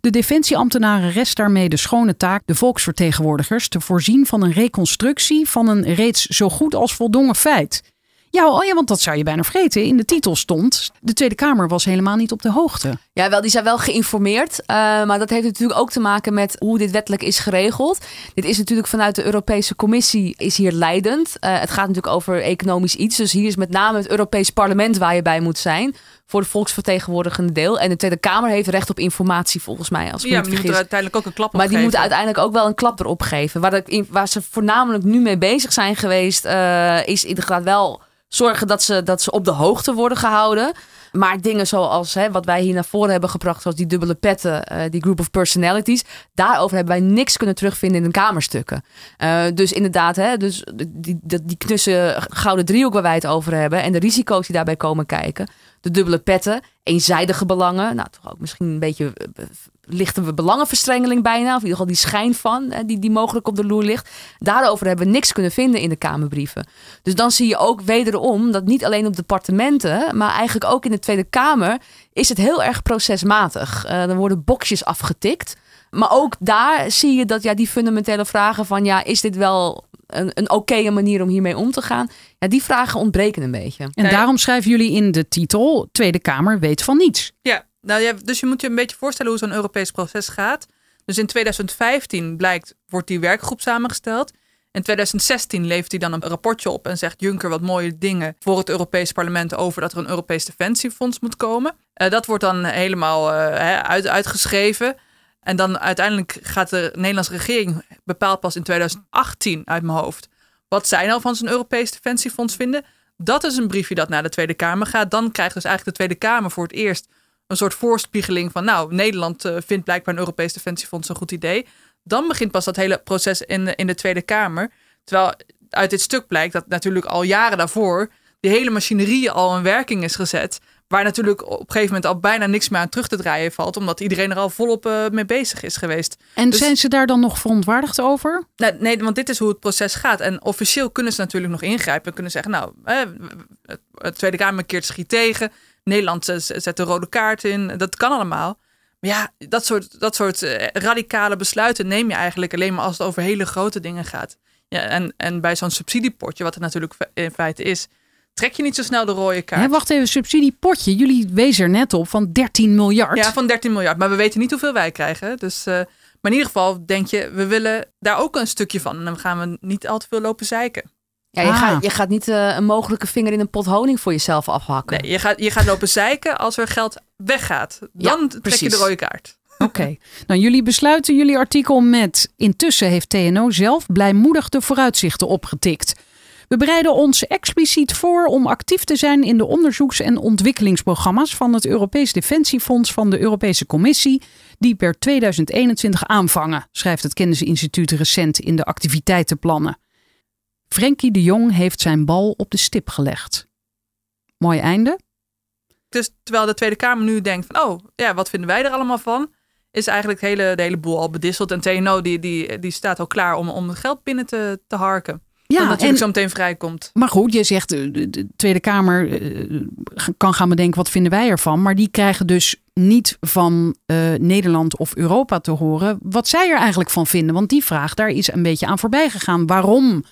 S1: De defensieambtenaren rest daarmee de schone taak de volksvertegenwoordigers te voorzien van een reconstructie van een reeds zo goed als voldongen feit. Ja, oh ja, want dat zou je bijna vergeten. In de titel stond: de Tweede Kamer was helemaal niet op de hoogte.
S5: Ja, wel, die zijn wel geïnformeerd. Uh, maar dat heeft natuurlijk ook te maken met hoe dit wettelijk is geregeld. Dit is natuurlijk vanuit de Europese Commissie is hier leidend. Uh, het gaat natuurlijk over economisch iets. Dus hier is met name het Europees Parlement waar je bij moet zijn. Voor de volksvertegenwoordigende deel. En de Tweede Kamer heeft recht op informatie volgens mij. Als
S4: Ja, maar die moeten uiteindelijk ook een klap
S5: Maar die moeten uiteindelijk ook wel een klap erop geven. Waar, de- waar ze voornamelijk nu mee bezig zijn geweest, eh, is inderdaad wel zorgen dat ze, dat ze op de hoogte worden gehouden. Maar dingen zoals hè, wat wij hier naar voren hebben gebracht, zoals die dubbele petten, eh, die group of personalities, daarover hebben wij niks kunnen terugvinden in de kamerstukken. Eh, dus inderdaad, hè, dus die, die, die knusse gouden driehoek waar wij het over hebben en de risico's die daarbij komen kijken. De dubbele petten, eenzijdige belangen, nou toch ook misschien een beetje eh, lichte belangenverstrengeling bijna, of in ieder geval die schijn van, hè, die, die mogelijk op de loer ligt. Daarover hebben we niks kunnen vinden in de Kamerbrieven. Dus dan zie je ook wederom dat niet alleen op departementen, maar eigenlijk ook in de Tweede Kamer is het heel erg procesmatig. Eh er worden boxjes afgetikt. Maar ook daar zie je dat ja, die fundamentele vragen van ja, is dit wel een, een oké manier om hiermee om te gaan? Ja, die vragen ontbreken een beetje.
S1: En daarom schrijven jullie in de titel: Tweede Kamer weet van niets.
S4: Ja, nou ja, dus je moet je een beetje voorstellen hoe zo'n Europees proces gaat. Dus in 2015 blijkt, wordt die werkgroep samengesteld. In 2016 levert hij dan een rapportje op en zegt Juncker wat mooie dingen voor het Europees Parlement over dat er een Europees Defensiefonds moet komen. Eh, dat wordt dan helemaal eh, uit, uitgeschreven. En dan uiteindelijk gaat de Nederlandse regering bepaalt pas in 2018 uit mijn hoofd wat zij nou van zo'n Europees Defensiefonds vinden. Dat is een briefje dat naar de Tweede Kamer gaat. Dan krijgt dus eigenlijk de Tweede Kamer voor het eerst een soort voorspiegeling van, nou, Nederland eh, vindt blijkbaar een Europees Defensiefonds een goed idee. Dan begint pas dat hele proces in de, in de Tweede Kamer. Terwijl uit dit stuk blijkt dat natuurlijk al jaren daarvoor die hele machinerie al in werking is gezet. Waar natuurlijk op een gegeven moment al bijna niks meer aan terug te draaien valt. Omdat iedereen er al volop eh, mee bezig is geweest.
S1: En
S4: Dus-
S1: zijn ze daar dan nog verontwaardigd over?
S4: Nou, nee, want dit is hoe het proces gaat. En officieel kunnen ze natuurlijk nog ingrijpen. En kunnen zeggen, nou, het- het Tweede Kamer keert schiet tegen. Nederland eh, zet de rode kaart in. Dat kan allemaal. Maar ja, dat soort, dat soort eh, radicale besluiten neem je eigenlijk alleen maar als het over hele grote dingen gaat. Ja, en, en bij zo'n subsidiepotje, wat het natuurlijk in feite is, trek je niet zo snel de rode kaart.
S1: Hè, wacht even, subsidiepotje. Jullie wezen er net op van 13 miljard.
S4: Ja, van 13 miljard. Maar we weten niet hoeveel wij krijgen. Dus, eh, maar in ieder geval denk je, we willen daar ook een stukje van. En dan gaan we niet al te veel lopen zeiken.
S5: Ja, je,
S1: Ah.
S5: gaat, je gaat niet eh, een mogelijke vinger in een pot honing voor jezelf afhakken.
S4: Nee, je gaat, je gaat lopen zeiken als er geld weggaat. Dan
S5: Ja,
S4: trek je de rode kaart.
S1: Oké. <laughs> Nou, jullie besluiten jullie artikel met... Intussen heeft TNO zelf blijmoedig de vooruitzichten opgetikt. We bereiden ons expliciet voor om actief te zijn in de onderzoeks- en ontwikkelingsprogramma's van het Europees Defensiefonds van de Europese Commissie, die per 2021 aanvangen, schrijft het Kennisinstituut recent in de activiteitenplannen. Frenkie de Jong heeft zijn bal op de stip gelegd. Mooi einde.
S4: Dus terwijl de Tweede Kamer nu denkt van, oh, ja, wat vinden wij er allemaal van? Is eigenlijk de hele, de hele boel al bedisseld. En TNO die, die, die staat al klaar om, om geld binnen te, te harken. dat
S1: Ja,
S4: natuurlijk
S1: en,
S4: zo meteen vrijkomt.
S1: maar goed, je zegt eh, de, de Tweede Kamer eh, kan gaan bedenken wat vinden wij ervan. Maar die krijgen dus niet van eh, Nederland of Europa te horen wat zij er eigenlijk van vinden. Want die vraag daar is een beetje aan voorbij gegaan. Waarom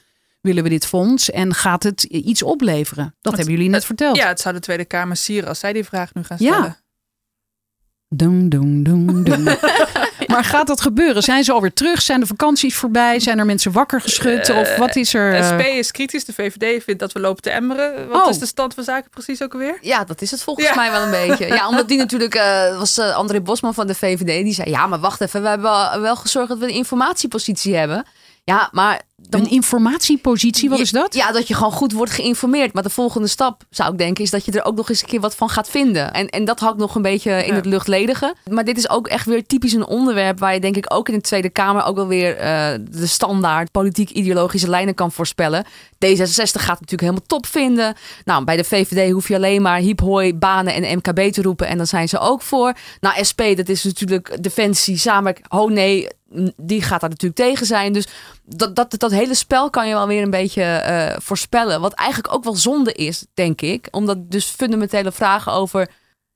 S1: willen we dit fonds en gaat het iets opleveren? Dat hebben jullie net
S4: het-
S1: verteld.
S4: Ja, het zou de Tweede Kamer sieren als zij die vraag nu gaan
S1: Ja.
S4: stellen.
S1: Doen, doen, doen, doen. Maar gaat dat gebeuren? Zijn ze alweer terug? Zijn de vakanties voorbij? Zijn er mensen wakker geschud? Of wat is er? eh,
S4: SP is kritisch, de VVD vindt dat we lopen te emmeren. Wat
S1: Oh.
S4: is de stand van zaken precies ook alweer?
S5: Ja, dat is het volgens
S4: Ja.
S5: mij wel een beetje. Ja, omdat die <laughs> natuurlijk, eh, was eh, André Bosman van de VVD, die zei, ja, maar wacht even, we hebben wel, wel gezorgd dat we een informatiepositie hebben. Ja, maar... dan-
S1: een informatiepositie, wat is dat?
S5: Ja, dat je gewoon goed wordt geïnformeerd. Maar de volgende stap, zou ik denken, is dat je er ook nog eens een keer wat van gaat vinden. En, en dat hangt nog een beetje in
S4: Ja.
S5: het luchtledige. Maar dit is ook echt weer typisch een onderwerp waar je denk ik ook in de Tweede Kamer ook wel weer eh, de standaard politiek-ideologische lijnen kan voorspellen. D66 gaat het natuurlijk helemaal top vinden. Nou, bij de VVD hoef je alleen maar hiep hoi, banen en MKB te roepen en dan zijn ze ook voor. Nou, SP, dat is natuurlijk defensie, samenwerking. Oh nee, die gaat daar natuurlijk tegen zijn. Dus dat, dat, dat hele spel kan je wel weer een beetje eh, voorspellen. Wat eigenlijk ook wel zonde is, denk ik. Omdat dus fundamentele vragen over...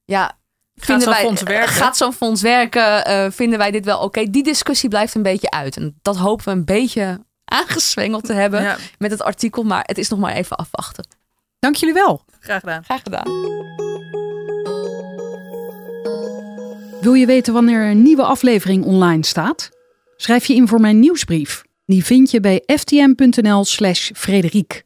S5: Ja, vinden
S4: zo'n
S5: wij,
S4: fonds werken?
S5: Gaat zo'n fonds werken? Eh, vinden wij dit wel oké? Die discussie blijft een beetje uit. En dat hopen we een beetje aangezwengeld te hebben
S4: Ja,
S5: met het artikel. Maar het is nog maar even afwachten.
S1: Dank jullie wel.
S4: graag gedaan.
S5: Graag gedaan.
S1: Wil je weten wanneer een nieuwe aflevering online staat? Schrijf je in voor mijn nieuwsbrief. Die vind je bij ftm.nl/slash Frederiek.